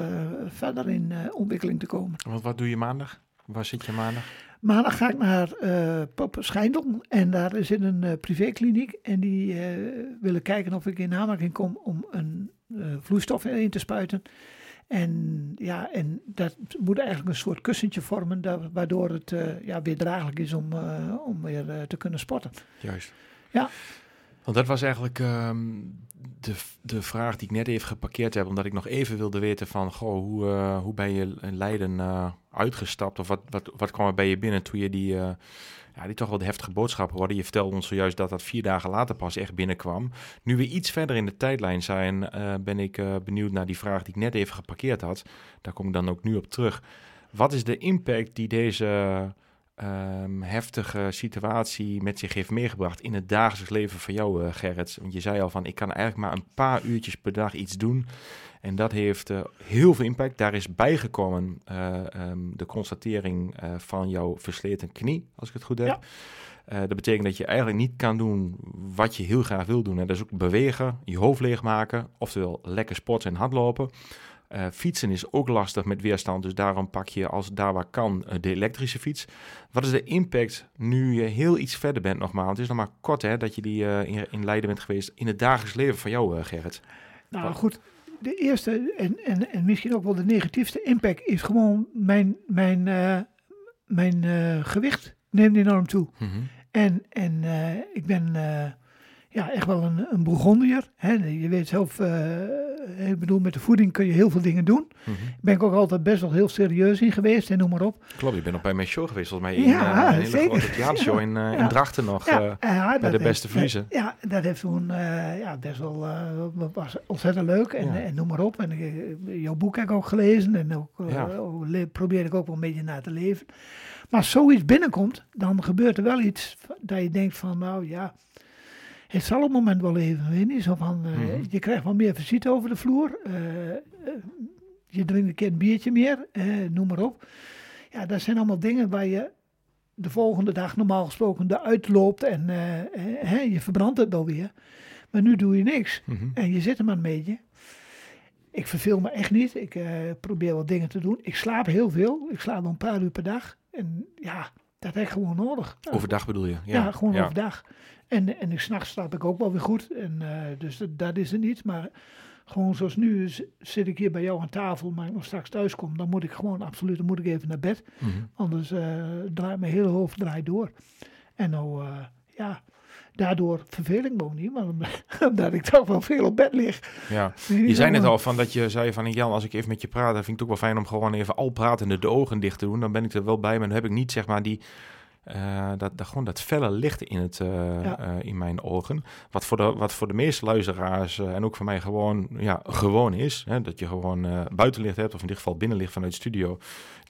verder in ontwikkeling te komen. Want wat doe je maandag? Waar zit je maandag? Maandag ga ik naar uh, Pop Schijndel en daar zit een uh, privékliniek en die uh, willen kijken of ik in aanmerking kom om een vloeistof in te spuiten. En ja, en dat moet eigenlijk een soort kussentje vormen, dat, waardoor het ja, weer draaglijk is om, om weer te kunnen sporten. Juist. Ja. Want dat was eigenlijk um, de, de vraag die ik net even geparkeerd heb, omdat ik nog even wilde weten van, goh, hoe, uh, hoe ben je in Leiden uh, uitgestapt? Of wat, wat, wat kwam er bij je binnen toen je die, uh, ja, die toch wel de heftige boodschap hoorde? Je vertelde ons zojuist dat dat vier dagen later pas echt binnenkwam. Nu we iets verder in de tijdlijn zijn, ben ik benieuwd naar die vraag die ik net even geparkeerd had. Daar kom ik dan ook nu op terug. Wat is de impact die deze um, heftige situatie met zich heeft meegebracht in het dagelijks leven van jou, uh, Gerrit? Want je zei al van, ik kan eigenlijk maar een paar uurtjes per dag iets doen. En dat heeft uh, heel veel impact. Daar is bijgekomen uh, um, de constatering van jouw versleten knie, als ik het goed heb. Ja. dat betekent dat je eigenlijk niet kan doen wat je heel graag wil doen. En dat is ook bewegen, je hoofd leegmaken, oftewel lekker sporten en hardlopen. Uh, fietsen is ook lastig met weerstand, dus daarom pak je als daar waar kan uh, de elektrische fiets. Wat is de impact nu je heel iets verder bent nogmaals? Het is nog maar kort hè, dat je die uh, in, in, Leiden bent geweest in het dagelijks leven van jou, Gerrit. Nou Wat? goed, de eerste en, en, en misschien ook wel de negatiefste impact is gewoon mijn, mijn, mijn gewicht neemt enorm toe. Mm -hmm. En, en ik ben ja, echt wel een, een Bourgondier. Hè. Je weet zelf, uh, ik bedoel, met de voeding kun je heel veel dingen doen. Mm -hmm. Ben ik ook altijd best wel heel serieus in geweest en noem maar op. Klopt, je bent nog bij mijn show geweest, volgens mij in ja, uh, een hele zeker. grote theatershow in, uh, in Drachten nog, ja, bij de beste vriezen. Ja, dat heeft toen ja, best wel, was ontzettend leuk en, en noem maar op. En jouw boek heb ik ook gelezen en ook, probeer ik ook wel een beetje na te leven. Maar als zoiets binnenkomt, dan gebeurt er wel iets dat je denkt van, nou ja het zal op het moment wel even winnen. Zo van, uh, mm-hmm. Je krijgt wel meer visite over de vloer. Uh, je drinkt een keer een biertje meer, noem maar op. Ja, dat zijn allemaal dingen waar je de volgende dag normaal gesproken eruit loopt en je verbrandt het wel weer. Maar nu doe je niks mm-hmm. en je zit er maar een beetje. Ik verveel me echt niet. Ik probeer wel dingen te doen. Ik slaap heel veel. Ik slaap wel een paar uur per dag. En ja, dat heb ik gewoon nodig. Overdag bedoel je? Ja, ja gewoon ja. overdag. En, en s'nachts slaap ik ook wel weer goed. En, uh, dus dat, dat, is het niet. Maar gewoon zoals nu zit ik hier bij jou aan tafel, maar ik nog straks thuis kom, dan moet ik gewoon absoluut, dan moet ik even naar bed. Mm -hmm. Anders uh, draait mijn hele hoofd draait door. En nou, uh, ja, daardoor verveel ik me ook niet, maar omdat ik toch wel veel op bed lig. Ja, je zei net al van dat je zei van Jan, als ik even met je praat, dan vind ik het ook wel fijn om gewoon even al pratende de ogen dicht te doen. Dan ben ik er wel bij, maar dan heb ik niet zeg maar die uh, dat, dat, gewoon dat felle licht in, het, uh, ja. uh, in mijn ogen. Wat voor de, wat voor de meeste luisteraars en ook voor mij gewoon, ja, gewoon is. Hè, dat je gewoon buitenlicht hebt, of in dit geval binnenlicht vanuit de studio.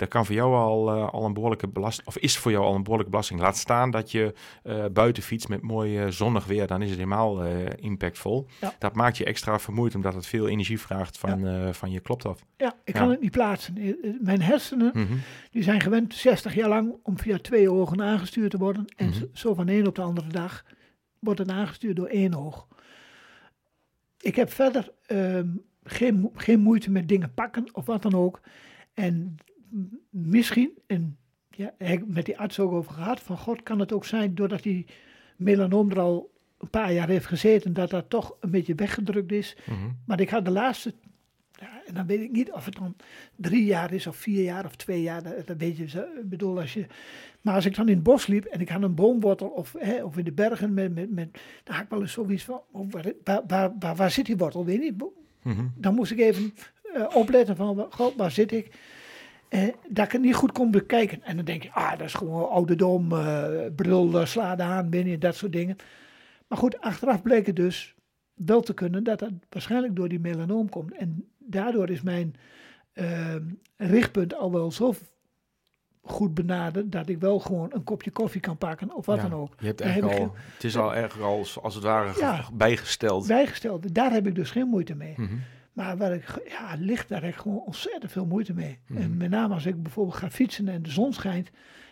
Dat kan voor jou al, al een behoorlijke belasting, of is voor jou al een behoorlijke belasting. Laat staan dat je buiten fietst met mooi zonnig weer, dan is het helemaal impactvol. Ja. Dat maakt je extra vermoeid, omdat het veel energie vraagt van, ja. van je klopt af. Ja, ik kan het niet plaatsen. Mijn hersenen, mm -hmm. die zijn gewend 60 jaar lang om via twee ogen aangestuurd te worden. En mm -hmm. zo van de een op de andere dag wordt het aangestuurd door één oog. Ik heb verder um, geen, geen moeite met dingen pakken of wat dan ook. En misschien, en ja, met die arts ook over gehad, van God kan het ook zijn doordat die melanoom er al een paar jaar heeft gezeten, dat dat toch een beetje weggedrukt is. Mm -hmm. Maar ik had de laatste ja, en dan weet ik niet of het dan drie jaar is of vier jaar of twee jaar. Dat, dat weet je. Bedoel, als je, maar als ik dan in het bos liep en ik had een boomwortel of, hè, of in de bergen, met, met, met, dan had ik wel eens zoiets van, oh, waar, waar, waar, waar, zit die wortel? Weet je niet. Mm -hmm. Dan moest ik even uh, opletten van, god, waar zit ik? Uh, dat ik het niet goed kon bekijken. En dan denk je, ah, dat is gewoon ouderdom, uh, bril, sla aan, binnen, dat soort dingen. Maar goed, achteraf bleek het dus wel te kunnen dat dat waarschijnlijk door die melanoom komt. En daardoor is mijn uh, richtpunt al wel zo goed benaderd dat ik wel gewoon een kopje koffie kan pakken of wat Ja, dan ook. Je hebt eigenlijk heb al, het is al erg al, als het ware Ja. bijgesteld. Bijgesteld, daar heb ik dus geen moeite mee. Mhm. Maar waar ik, ja, ligt daar heb ik gewoon ontzettend veel moeite mee. Mhm. En met name als ik bijvoorbeeld ga fietsen en de zon schijnt.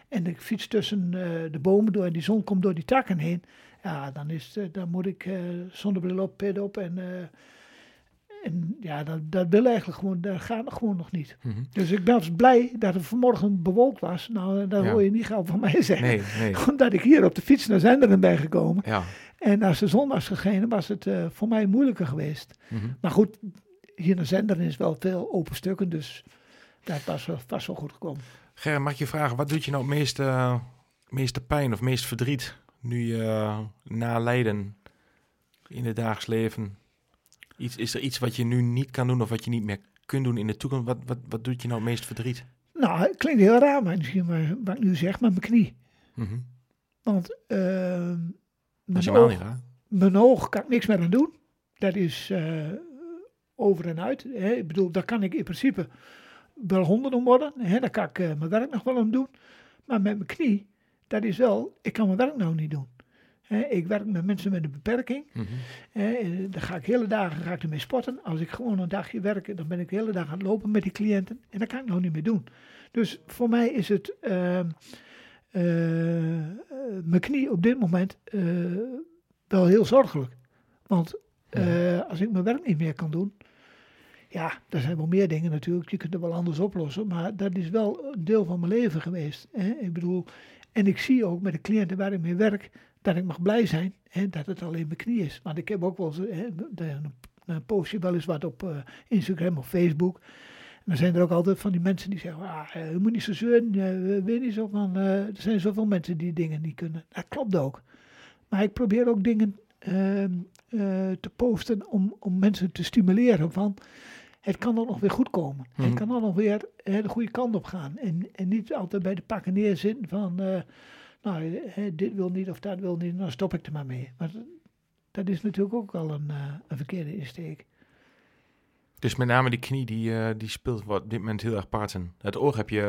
En ik fiets tussen eh, de bomen door en die zon komt door die takken heen. Ja, dan, is, het, eh, dan moet ik eh zonnebril op, pit op. En, en ja, dat, dat wil eigenlijk gewoon, dat gaat gewoon nog niet. Mhm. Dus ik was blij dat het vanmorgen bewolkt was. Nou, dat Ja. hoor je niet gauw van mij zeggen. Nee, nee. Omdat ik hier op de fiets naar Zenderen ben gekomen. Ja. En als de zon was gegeven, was het voor mij moeilijker geweest. Mhm. Maar goed, hier naar Zenderen is wel veel open stukken, dus dat was wel, vast wel goed gekomen. Gerrit, mag ik je vragen, wat doet je nou het meeste, meeste pijn of meest verdriet nu je eh, na lijden in het dagelijks leven? Iets, is er iets wat je nu niet kan doen of wat je niet meer kunt doen in de toekomst? Wat, wat, wat doet je nou het meest verdriet? Nou, het klinkt heel raar, maar misschien maar, wat ik nu zeg, maar mijn knie. Mhm. Want is mijn, niet oog, mijn oog kan ik niks meer aan doen. Dat is eh, over en uit. Hè. Ik bedoel, daar kan ik in principe wel honderd om worden. Hè. Daar kan ik eh, mijn werk nog wel om doen. Maar met mijn knie, dat is wel, ik kan mijn werk nou niet doen. Hè. Ik werk met mensen met een beperking. Hè, eh, dan ga ik hele dagen ga ik ermee sporten. Als ik gewoon een dagje werk, dan ben ik de hele dag aan het lopen met die cliënten. En dat kan ik nou niet meer doen. Dus voor mij is het ehm, eh, mijn knie op dit moment wel heel zorgelijk. Want als ik mijn werk niet meer kan doen. Ja, er zijn wel meer dingen natuurlijk. Je kunt het wel anders oplossen. Maar dat is wel een deel van mijn leven geweest. Hè? Ik bedoel, en ik zie ook met de cliënten waar ik mee werk dat ik mag blij zijn hè, dat het alleen mijn knie is. Want ik heb ook wel eens, hè, dan, post wel eens wat op eh, Instagram of Facebook. En dan zijn er ook altijd van die mensen die zeggen, ah, eh, je moet niet zo zeuren, uh, weet niet zo van, eh, er zijn zoveel mensen die dingen niet kunnen. Dat klopt ook. Maar ik probeer ook dingen ehm, eh, te posten om, om mensen te stimuleren van, het kan dan nog weer goed komen. Mhm. Het kan dan nog weer eh, de goede kant op gaan. En, en niet altijd bij de pakken neerzitten van, eh, nou, eh, dit wil niet of dat wil niet, dan stop ik er maar mee. Maar dat- is natuurlijk ook al een, een verkeerde insteek. Dus met name die knie, die, die speelt op dit moment heel erg parten. Het oog heb je...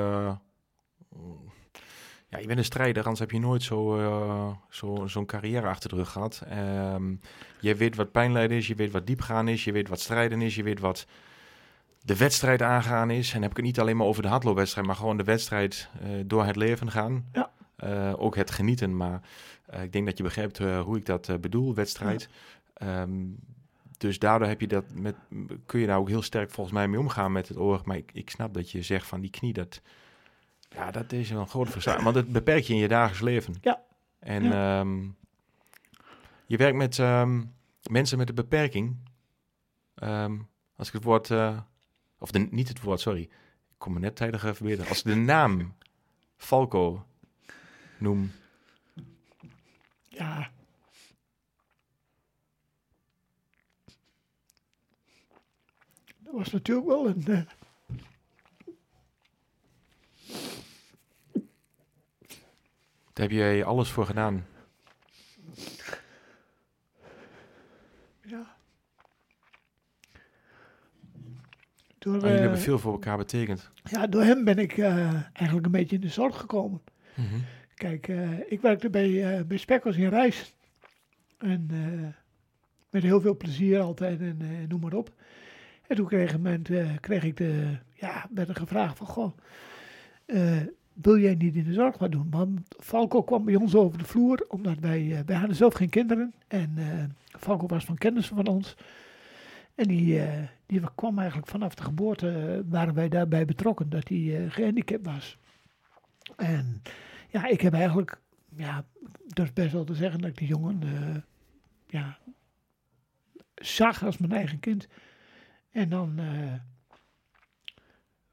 ja, je bent een strijder, anders heb je nooit zo, eh, zo, zo'n carrière achter de rug gehad. Ehm, je weet wat pijnlijden is, je weet wat diepgaan is, je weet wat strijden is, je weet wat de wedstrijd aangaan is. En dan heb ik het niet alleen maar over de hardloopwedstrijd, maar gewoon de wedstrijd eh, door het leven gaan. Ja. Eh, ook het genieten, maar eh, ik denk dat je begrijpt hoe ik dat bedoel, wedstrijd. Ehm, dus daardoor heb je dat met, kun je daar ook heel sterk volgens mij mee omgaan met het oog. Maar ik, ik snap dat je zegt van die knie, dat, ja, dat is wel een grote frustratie. Want het beperkt je in je dagelijks leven. Ja. En ehm, je werkt met ehm, mensen met een beperking. Als ik het woord, of de, niet het woord, sorry. Ik kom me net tijdig even weer. Als ik de naam Falco noem, Ja. Dat was natuurlijk wel een. eh, daar heb je alles voor gedaan. ja. Door, En jullie eh, hebben veel voor elkaar betekend. ja, door hem ben ik eh, eigenlijk een beetje in de zorg gekomen. Mhm. Kijk, eh, ik werkte bij, bij Spekkels in Reis. En met heel veel plezier altijd en noem maar op. En toen kreeg, kreeg ik de, ja, werd er gevraagd van, goh, wil jij niet in de zorg wat doen? Want Falco kwam bij ons over de vloer, omdat wij, wij hadden zelf geen kinderen. En eh Falco was van kennissen van ons. En die, eh, die kwam eigenlijk vanaf de geboorte, eh, waren wij daarbij betrokken, dat hij eh, gehandicapt was. En ja, ik heb eigenlijk, ja, durf best wel te zeggen dat ik die jongen, ja, zag als mijn eigen kind. En dan,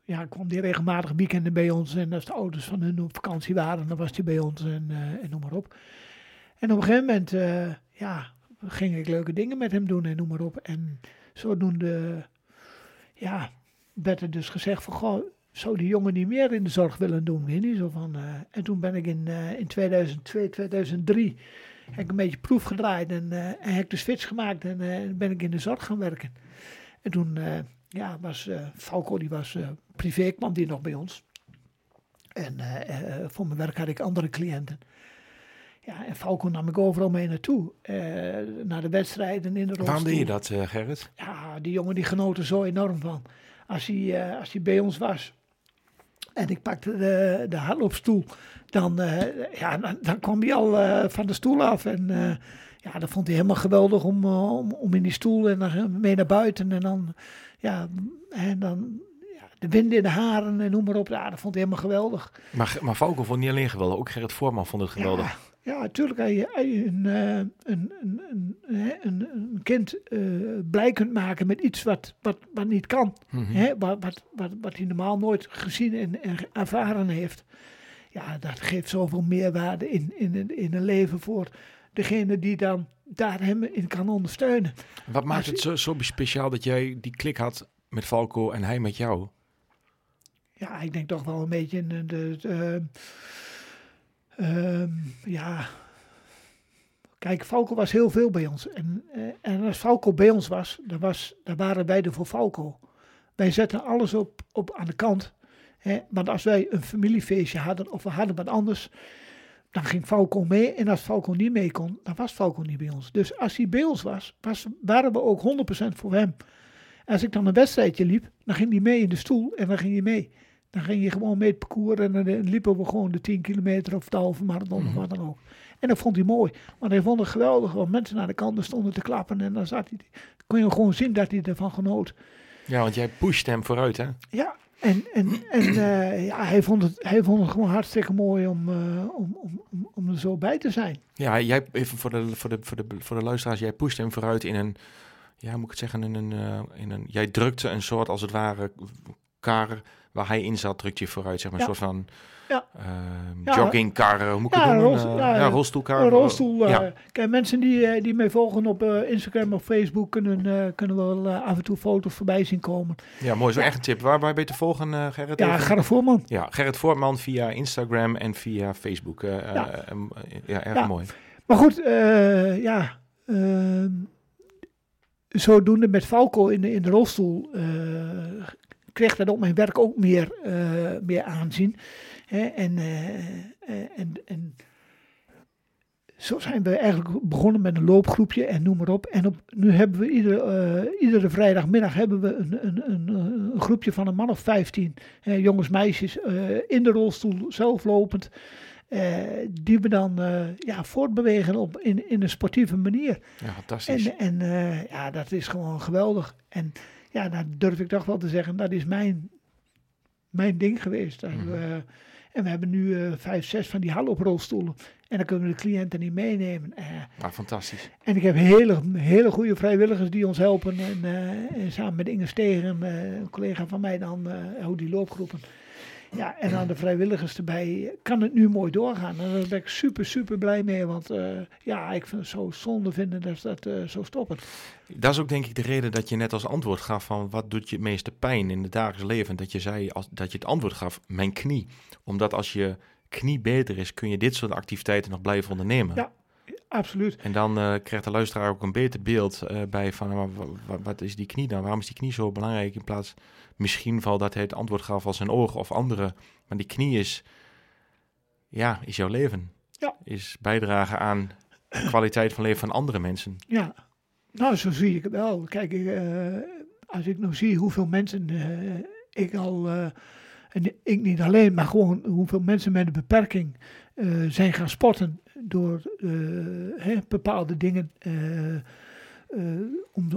ja, kwam die regelmatig weekenden bij ons. En als de ouders van hun op vakantie waren, dan was hij bij ons en, en noem maar op. En op een gegeven moment, ja, ging ik leuke dingen met hem doen en noem maar op. En zodoende, ja, werd er dus gezegd van, goh, zou die jongen niet meer in de zorg willen doen? Weet je? Zo van, eh, en toen ben ik in, eh, in 2002, 2003, heb ik een beetje proef gedraaid en, en heb ik de switch gemaakt en ben ik in de zorg gaan werken. En toen, ja, was Falco, die was privé, kwam die nog bij ons. En voor mijn werk had ik andere cliënten. Ja, en Falco nam ik overal mee naartoe. eh, naar de wedstrijden in de rolstoel. Waarom deed je dat, eh, Gerrit? Ja, die jongen die genoot er zo enorm van. Als hij, eh, als hij bij ons was en ik pakte de, de hardloopstoel, dan, ja, dan, dan kwam hij al van de stoel af. En ja, dat vond hij helemaal geweldig om, om, om in die stoel en dan mee naar buiten. En dan, ja, en dan ja, de wind in de haren en noem maar op. Ja, dat vond hij helemaal geweldig. Maar, maar Falco vond het niet alleen geweldig, ook Gerrit Voorman vond het geweldig. Ja, ja, natuurlijk. Als je, een, eh, een, een, een, kind eh, blij kunt maken met iets wat, wat, wat niet kan. Mhm. Hè, wat, wat, wat, wat hij normaal nooit gezien en, en ervaren heeft. Ja, dat geeft zoveel meerwaarde in, in, een- in een leven voor degene die dan daar hem in kan ondersteunen. Wat maakt Als het zo, zo speciaal dat jij die klik had met Falco en hij met jou? Ja, ik denk toch wel een beetje in de. de, de, ehm, ja. Kijk, Falco was heel veel bij ons. En, eh, en als Falco bij ons was, dan, was, dan waren wij er voor Falco. Wij zetten alles op, op aan de kant. Hè. Maar als wij een familiefeestje hadden of we hadden wat anders, dan ging Falco mee. En als Falco niet mee kon, dan was Falco niet bij ons. Dus als hij bij ons was, was waren we ook 100% voor hem. Als ik dan een wedstrijdje liep, dan ging hij mee in de stoel en dan ging hij mee. Dan ging je gewoon mee het parcours en dan eh, liepen we gewoon de 10 kilometer of de halve marathon of wat dan ook. En dat vond hij mooi. Want hij vond het geweldig, want mensen naar de kanten stonden te klappen en dan zat hij, kon je gewoon zien dat hij ervan genoot. Ja, want jij pusht hem vooruit, hè? Ja, en, en, en eh, ja, hij, vond het, hij vond het gewoon hartstikke mooi om, eh, om, om, om, om er zo bij te zijn. Ja, jij, even voor de, voor, de, voor, de, voor de luisteraars, jij pusht hem vooruit in een, ja, moet ik het zeggen, in een, in een, jij drukte een soort, als het ware, kar waar hij in zat, drukte je vooruit, zeg maar, een soort van Ja. ehm, joggingkar, hoe moet ik het noemen? rolstoel- Eh, ja, rolstoelkar. Een rolstoel. eh. Kijk, mensen die, eh, die mij volgen op Instagram of Facebook kunnen, kunnen wel af en toe foto's voorbij zien komen. ja, mooi. Zo echt een tip. Waar, waar ben je te volgen, Gerrit? Ja? Gerrit Voorman. Ja, Gerrit Voortman via Instagram en via Facebook. Ja. erg mooi. Maar goed, ja. ehm, zodoende met Falco in de, in de rolstoel kreeg dat op mijn werk ook meer, eh, meer aanzien. Hè, en, eh, eh, en, en zo zijn we eigenlijk begonnen met een loopgroepje en noem maar op. En op, nu hebben we iedere, iedere vrijdagmiddag hebben we een, een, een, een groepje van een man of 15 eh, jongens, meisjes in de rolstoel zelf lopend. die we dan ja, voortbewegen op, in, in een sportieve manier. Ja, fantastisch. En, en ja, dat is gewoon geweldig. En ja, dat durf ik toch wel te zeggen, dat is mijn, mijn ding geweest. Dat Mhm. we- en we hebben nu eh, vijf, zes van die haloprolstoelen. En dan kunnen we de cliënten niet meenemen. Ah, fantastisch. en ik heb hele, hele goede vrijwilligers die ons helpen. En, eh, en samen met Inge Stegen, een collega van mij dan, hoe die loopgroepen. Ja, en aan de vrijwilligers erbij kan het nu mooi doorgaan. En daar ben ik super, super blij mee. Want eh, ja, ik vind het zo zonde vinden dat ze dat eh, zo stoppen. Dat is ook denk ik de reden dat je net als antwoord gaf van wat doet je het meeste pijn in het dagelijks leven. Dat je zei als, dat je het antwoord gaf, mijn knie. Omdat als je knie beter is, kun je dit soort activiteiten nog blijven ondernemen. Ja. Absoluut. En dan eh, krijgt de luisteraar ook een beter beeld eh, bij van wat is die knie dan? Waarom is die knie zo belangrijk? In plaats misschien van dat hij het antwoord gaf als zijn oog of andere. Maar die knie is, ja, is jouw leven. Ja. Is bijdragen aan de kwaliteit van leven van andere mensen. Ja, nou zo zie ik het wel. Kijk, ik, eh, als ik nou zie hoeveel mensen ik al, en ik niet alleen, maar gewoon hoeveel mensen met een beperking zijn gaan sporten door eh, hè, bepaalde dingen. eh, eh,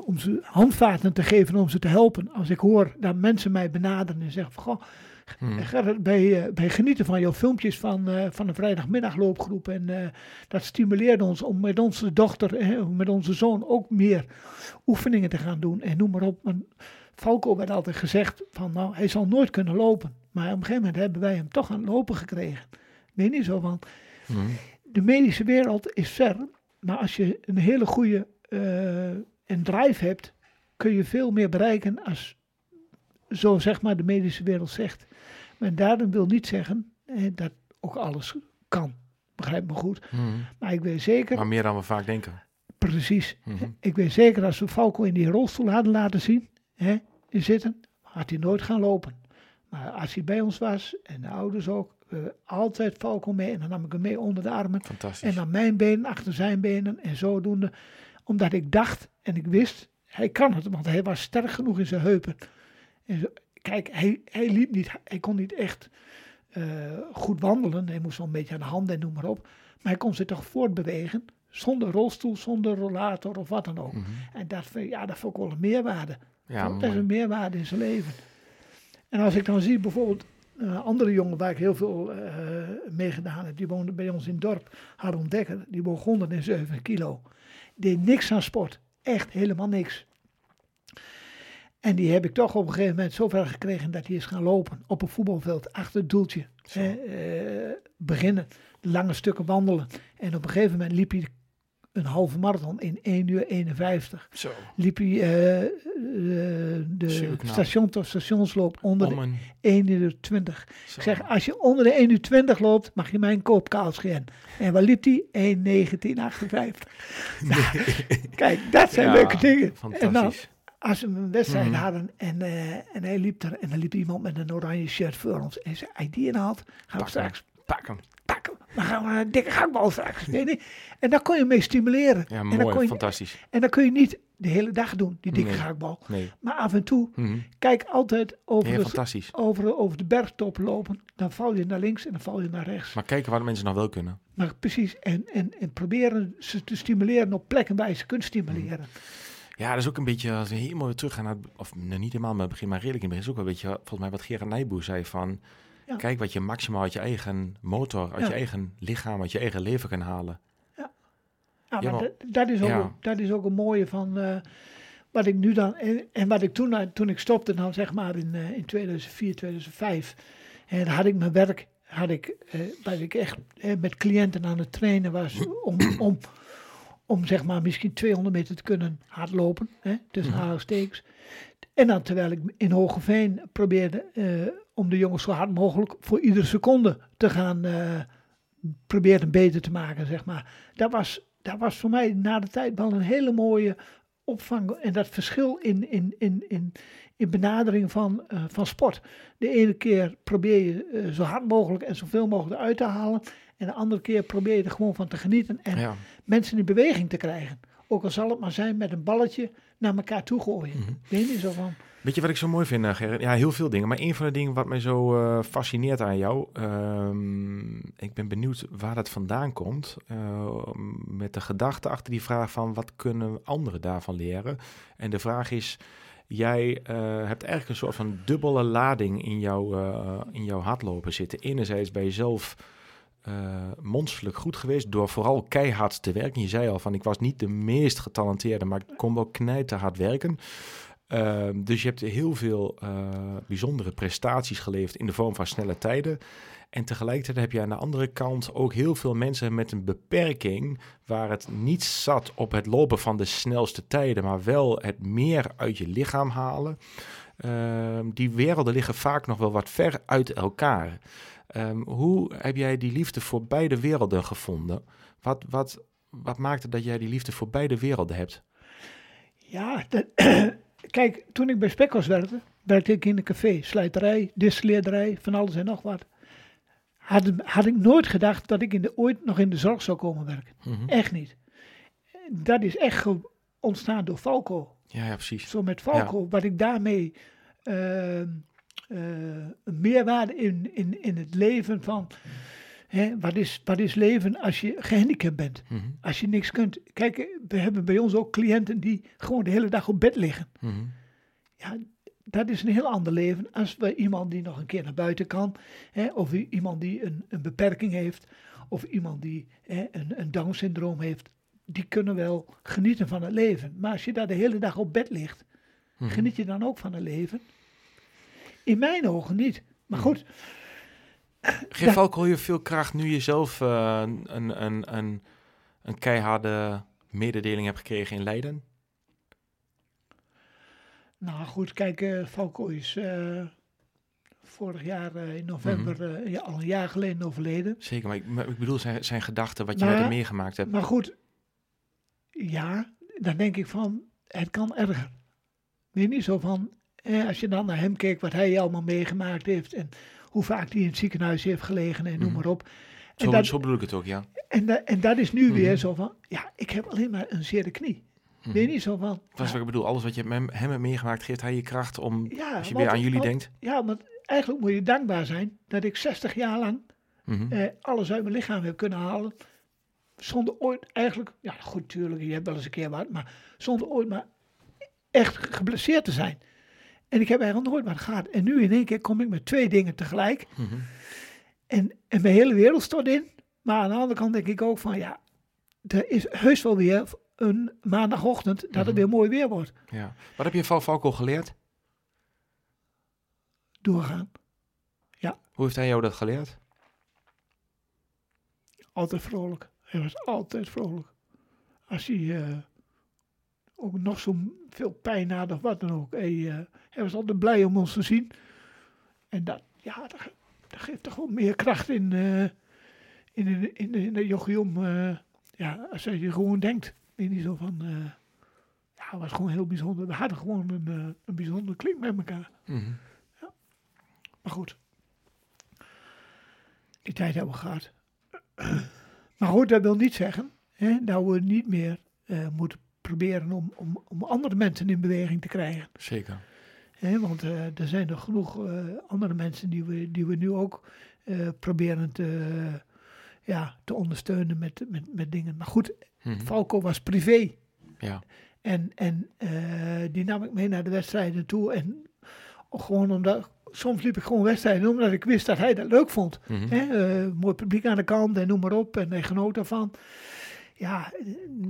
om, ze handvaten te geven om ze te helpen. Als ik hoor dat mensen mij benaderen en zeggen van, goh, Hmm. Gerrit, bij, bij genieten van jouw filmpjes van, eh, van een vrijdagmiddagloopgroep. En dat stimuleert ons om met onze dochter, eh, met onze zoon ook meer oefeningen te gaan doen. En noem maar op. Want Falco werd altijd gezegd van nou, hij zal nooit kunnen lopen. Maar op een gegeven moment hebben wij hem toch aan het lopen gekregen. Weet niet zo van, Hmm. De medische wereld is ver. Maar als je een hele goede een drive hebt, kun je veel meer bereiken als zo zeg maar de medische wereld zegt. Maar daarom wil niet zeggen eh, dat ook alles kan. Begrijp me goed. Hmm. Maar ik weet zeker, Maar meer dan we vaak denken. precies. Mhm. Ik weet zeker als we Falco in die rolstoel hadden laten zien, hè, zitten, had hij nooit gaan lopen. Maar als hij bij ons was, en de ouders ook, eh, altijd Falco mee en dan nam ik hem mee onder de armen. Fantastisch. En dan mijn benen achter zijn benen en zodoende. Omdat ik dacht en ik wist, hij kan het, want hij was sterk genoeg in zijn heupen. En zo, kijk, hij, hij liep niet, hij kon niet echt eh, goed wandelen. Hij moest wel een beetje aan de handen en noem maar op. Maar hij kon zich toch voortbewegen, zonder rolstoel, zonder rollator of wat dan ook. Mhm. En dat, ja, dat vond ik wel een meerwaarde. Ja, dat is een meerwaarde in zijn leven. En als ik dan zie bijvoorbeeld een andere jongen waar ik heel veel eh mee gedaan heb, die woonde bij ons in het dorp, Harold Dekker, die woog 107 kilo. Deed niks aan sport, echt helemaal niks. En die heb ik toch op een gegeven moment zover gekregen dat hij is gaan lopen op een voetbalveld achter het doeltje. Eh, beginnen, lange stukken wandelen. En op een gegeven moment liep hij een halve marathon in 1 uur 51 Zo. liep hij eh, de station tot stationsloop onder Om de een... 1 uur 20. Zo. Ik zeg, als je onder de 1 uur 20 loopt, mag je mijn koop kaal scheren. En waar liep hij? 1 1958. Kijk, dat zijn Ja, leuke dingen. En dan, Fantastisch. als we een wedstrijd Mhm. hadden en, eh, en hij liep er, en dan liep iemand met een oranje shirt voor ons. En hij die inhaalt, gaan we straks Pak hem. Dan gaan we een dikke gangbal straks. Nee, nee. En daar kon je mee stimuleren. Ja, en, dan mooi. kon je, Fantastisch. en dan kun je niet de hele dag doen, die dikke Nee. gangbal. Nee. Maar af en toe, Mhm. kijk altijd over, de, over, over de bergtop lopen. Dan val je naar links en dan val je naar rechts. Maar kijken waar de mensen nog wel kunnen. Maar precies, en, en, en proberen ze te stimuleren op plekken waar je ze kunt stimuleren. Ja, dat is ook een beetje, als we helemaal weer terug gaan naar, het- of nou, niet helemaal, maar het begin, maar redelijk in het begin, is ook wel een beetje, volgens mij wat Gerard Nijboer zei van, Ja. kijk wat je maximaal uit je eigen motor, uit Ja. je eigen lichaam, uit je eigen leven kan halen. Ja, Ja, maar maar- dat, dat, is ook, ja. een- dat is ook een mooie van eh, wat ik nu dan, en, en wat ik toen, eh, toen ik stopte, nou zeg maar in, eh, in 2004, 2005, en had ik mijn werk, had ik, eh, waar ik echt met cliënten aan het trainen was, om, om, om zeg maar misschien 200 meter te kunnen hardlopen, hè, tussen Mhm. halingstekens. En dan terwijl ik in Hogeveen probeerde om de jongens zo hard mogelijk voor iedere seconde te gaan eh proberen beter te maken, zeg maar. Dat was, dat was voor mij na de tijd wel een hele mooie opvang. En dat verschil in, in, in, in, in benadering van, eh, van sport. De ene keer probeer je eh, zo hard mogelijk en zoveel mogelijk eruit te halen. En de andere keer probeer je er gewoon van te genieten en Ja. mensen in beweging te krijgen. Ook al zal het maar zijn met een balletje naar elkaar toe gooien. Mhm. Weet je zo van. Weet je wat ik zo mooi vind, eh, Gerrit? Ja, heel veel dingen. Maar een van de dingen wat mij zo eh, fascineert aan jou, ehm, ik ben benieuwd waar dat vandaan komt. eh, met de gedachte achter die vraag van wat kunnen anderen daarvan leren? En de vraag is, jij hebt eigenlijk een soort van dubbele lading in, jouw eh, in jouw hardlopen zitten. Enerzijds bij jezelf eh monsterlijk goed geweest door vooral keihard te werken. Je zei al van ik was niet de meest getalenteerde, maar ik kon wel knijten hard werken. Ehm, dus je hebt heel veel eh, bijzondere prestaties geleverd in de vorm van snelle tijden. En tegelijkertijd heb je aan de andere kant ook heel veel mensen met een beperking, waar het niet zat op het lopen van de snelste tijden, maar wel het meer uit je lichaam halen. Ehm, die werelden liggen vaak nog wel wat ver uit elkaar. Ehm, hoe heb jij die liefde voor beide werelden gevonden? Wat, wat, wat maakte dat jij die liefde voor beide werelden hebt? Ja, dat, kijk, toen ik bij Spekkels werkte, werkte ik in een café, slijterij, distilleerderij, van alles en nog wat. Had, had ik nooit gedacht dat ik in de, ooit nog in de zorg zou komen werken. Mhm. Echt niet. Dat is echt ontstaan door Falco. Ja, ja, precies. Zo met Falco, wat ik daarmee eh, eh, een meerwaarde in, in, in het leven van, hè, wat, is, wat is leven als je gehandicapt bent? Mhm. Als je niks kunt. Kijk, we hebben bij ons ook cliënten die gewoon de hele dag op bed liggen. Mhm. Ja, dat is een heel ander leven als bij iemand die nog een keer naar buiten kan. Hè, of iemand die een, een beperking heeft. Of iemand die hè, een, een Down-syndroom heeft. Die kunnen wel genieten van het leven. Maar als je daar de hele dag op bed ligt, Mhm. geniet je dan ook van het leven? In mijn ogen niet. Maar goed, Geeft alcohol je veel kracht nu je zelf eh, een, een, een, een keiharde mededeling hebt gekregen in Leiden? nou goed, kijk, Falco is eh, vorig jaar in november, eh, ja, al een jaar geleden overleden. Zeker, maar ik, maar ik bedoel zijn, zijn gedachten, wat je met hem meegemaakt hebt. Maar goed, ja, dan denk ik van, het kan erger. Je niet zo van, eh, als je dan naar hem kijkt, wat hij allemaal meegemaakt heeft en hoe vaak die in het ziekenhuis heeft gelegen en noem Mhm. maar op. En Zo, dat, zo bedoel ik het ook, ja. en, da- en dat is nu Mhm. weer zo van, ja, ik heb alleen maar een zere knie. Mhm. Weet je niet zo van, Dat is ja, wat ik bedoel. Alles wat je met hem hebt meegemaakt, geeft hij je kracht om, ja, als je want- weer aan jullie want- denkt. Ja, want eigenlijk moet je dankbaar zijn dat ik 60 jaar lang eh, alles uit mijn lichaam heb kunnen halen. Zonder ooit eigenlijk, ja goed, tuurlijk, je hebt wel eens een keer wat, maar zonder ooit maar echt geblesseerd te zijn. En ik heb eigenlijk nooit wat gehad. En nu in één keer kom ik met twee dingen tegelijk. Mhm. En, en mijn hele wereld stort in. Maar aan de andere kant denk ik ook van ja, er is heus wel weer een maandagochtend dat het Mhm. weer mooi weer wordt. Ja. Wat heb je van Falco geleerd? Doorgaan. Hoe heeft hij jou dat geleerd? Altijd vrolijk. Hij was altijd vrolijk. Als hij eh, ook nog zo veel pijn had of wat dan ook. Hij, eh, hij was altijd blij om ons te zien. En dat, ja, dat, ge- dat geeft toch wel meer kracht in, eh, in, in, in, in de jochie om. eh, ja, als je gewoon denkt. Weet je zo van. eh, ja, het was gewoon heel bijzonder. We hadden gewoon een, een bijzonder klink met elkaar. Mhm. Maar goed. Die tijd hebben we gehad. Maar goed, dat wil niet zeggen hè, dat we niet meer moeten proberen om, om, om andere mensen in beweging te krijgen. Zeker. Hè, want eh, er zijn nog genoeg eh, andere mensen die we, die we nu ook eh, proberen te, ja, te ondersteunen met, met, met dingen. Maar goed, Mhm. Falco was privé. Ja. En, en die nam ik mee naar de wedstrijden toe. En gewoon omdat, soms liep ik gewoon wedstrijden omdat ik wist dat hij dat leuk vond. Mhm. Hè? mooi publiek aan de kant en noem maar op. En hij genoot daarvan. Ja,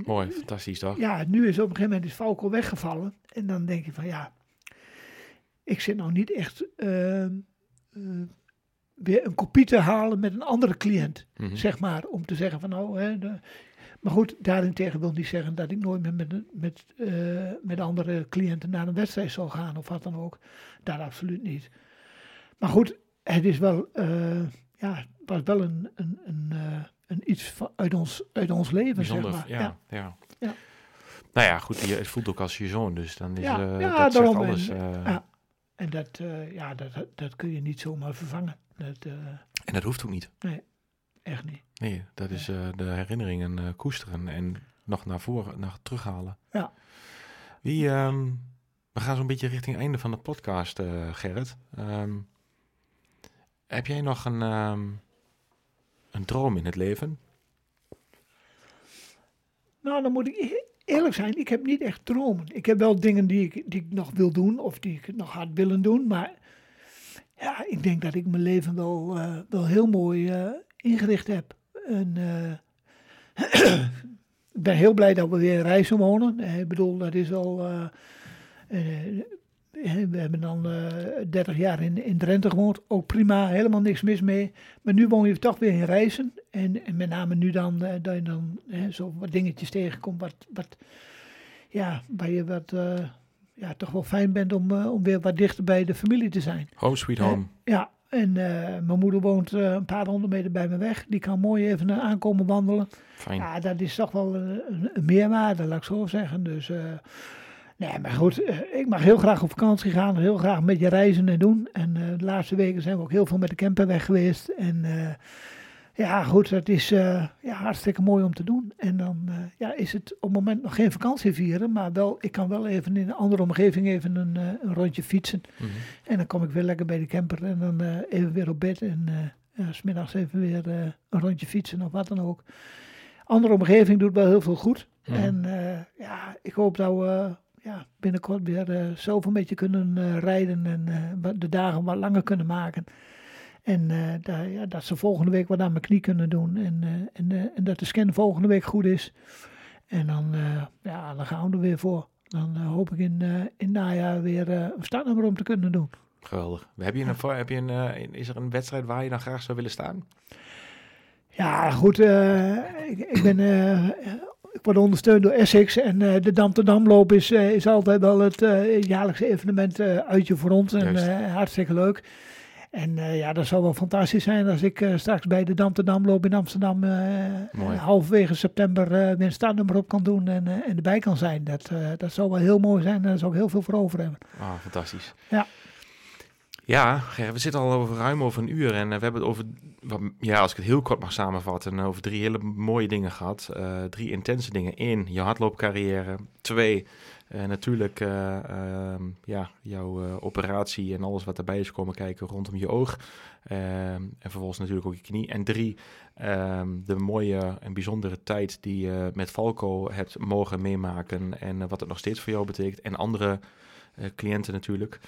Mooi, fantastisch toch? ja, nu is op een gegeven moment is Falco weggevallen. En dan denk je van ja, ik zit nou niet echt eh, eh, weer een kopie te halen met een andere cliënt Mhm. zeg maar, om te zeggen van nou, hè, de- maar goed, daarentegen wil niet zeggen dat ik nooit meer met, met, eh, met andere cliënten naar een wedstrijd zal gaan of wat dan ook. Dat absoluut niet. Maar goed, het is wel, eh, ja, het was wel een, een, een, een iets van, uit, ons, uit ons leven, Bijzonder, zeg maar. ja, ja. Ja. Nou ja, goed, je, het voelt ook als je zoon, dus dan is Ja, ja, dat daarom alles. en- ja. En dat, eh, ja, dat, dat kun je niet zomaar vervangen. Dat, eh, En dat hoeft ook niet. echt niet. Nee, dat is eh, de herinneringen koesteren en nog naar voren, naar terughalen. Ja. Wie, ehm, we gaan zo'n beetje richting het einde van de podcast, Gerrit. Ehm, heb jij nog een, ehm, een droom in het leven? Nou, dan moet ik eerlijk zijn. Ik heb niet echt dromen. Ik heb wel dingen die ik, die ik nog wil doen of die ik nog had willen doen. Maar ja, ik denk dat ik mijn leven wel, eh, wel heel mooi eh, ingericht heb. En, eh, ik ben heel blij dat we weer Rijssen wonen. Ik bedoel, dat is al... we hebben dan eh 30 jaar in, in Drenthe gewoond. Ook prima, helemaal niks mis mee. Maar nu woon je toch weer in Rijssen. En, en met name nu dan, eh, dat je dan hè, zo wat dingetjes tegenkomt. Wat, wat, ja, waar je wat, eh, ja, toch wel fijn bent om, om weer wat dichter bij de familie te zijn. Home sweet home. Ja, en mijn moeder woont een paar honderd meter bij me weg. Die kan mooi even aankomen wandelen. Fijn. Ja, dat is toch wel een, een, meerwaarde, laat ik zo zeggen. Dus, nee, maar goed, eh, ik mag heel graag op vakantie gaan, heel graag met je reizen en doen. En eh, de laatste weken zijn we ook heel veel met de camper weg geweest. En eh, ja, goed, dat is ja, hartstikke mooi om te doen. En dan ja, is het op het moment nog geen vakantie vieren, maar wel, ik kan wel even in een andere omgeving even een, een rondje fietsen. Mhm. En dan kom ik weer lekker bij de camper en dan even weer op bed. En smiddags even weer een rondje fietsen of wat dan ook. Andere omgeving doet wel heel veel goed. Mhm. En ja, ik hoop dat we ja, binnenkort weer eh, zelf een beetje kunnen eh, rijden en eh, de dagen wat langer kunnen maken. En dat, ja, dat ze volgende week wat aan mijn knie kunnen doen. En, en, en dat de scan volgende week goed is. En dan, ja, dan gaan we er weer voor. Dan hoop ik in, in najaar weer een startnummer om te kunnen doen. Geweldig. Heb je een, heb je een, is er een wedstrijd waar je dan graag zou willen staan? Ja, goed. ik, ik ben. Ik word ondersteund door Essex en eh, de Dam te Damloop is, eh, is altijd wel het eh, jaarlijkse evenement uitje voor ons. En hartstikke leuk. En ja, dat zou wel fantastisch zijn als ik straks bij de Dam te Damloop in Amsterdam halverwege september weer een startnummer op kan doen en, en erbij kan zijn. Dat, dat zou wel heel mooi zijn en daar zou ik heel veel voor over hebben. Ah, fantastisch. Ja. Ja, we zitten al over ruim over een uur en we hebben het over, ja, als ik het heel kort mag samenvatten, over drie hele mooie dingen gehad. drie intense dingen. Eén, je hardloopcarrière. Twee, natuurlijk uh, ja, jouw operatie en alles wat erbij is komen kijken rondom je oog. Ehm, en vervolgens natuurlijk ook je knie. En drie, ehm, de mooie en bijzondere tijd die je met Falco hebt mogen meemaken. En wat het nog steeds voor jou betekent. En andere cliënten natuurlijk.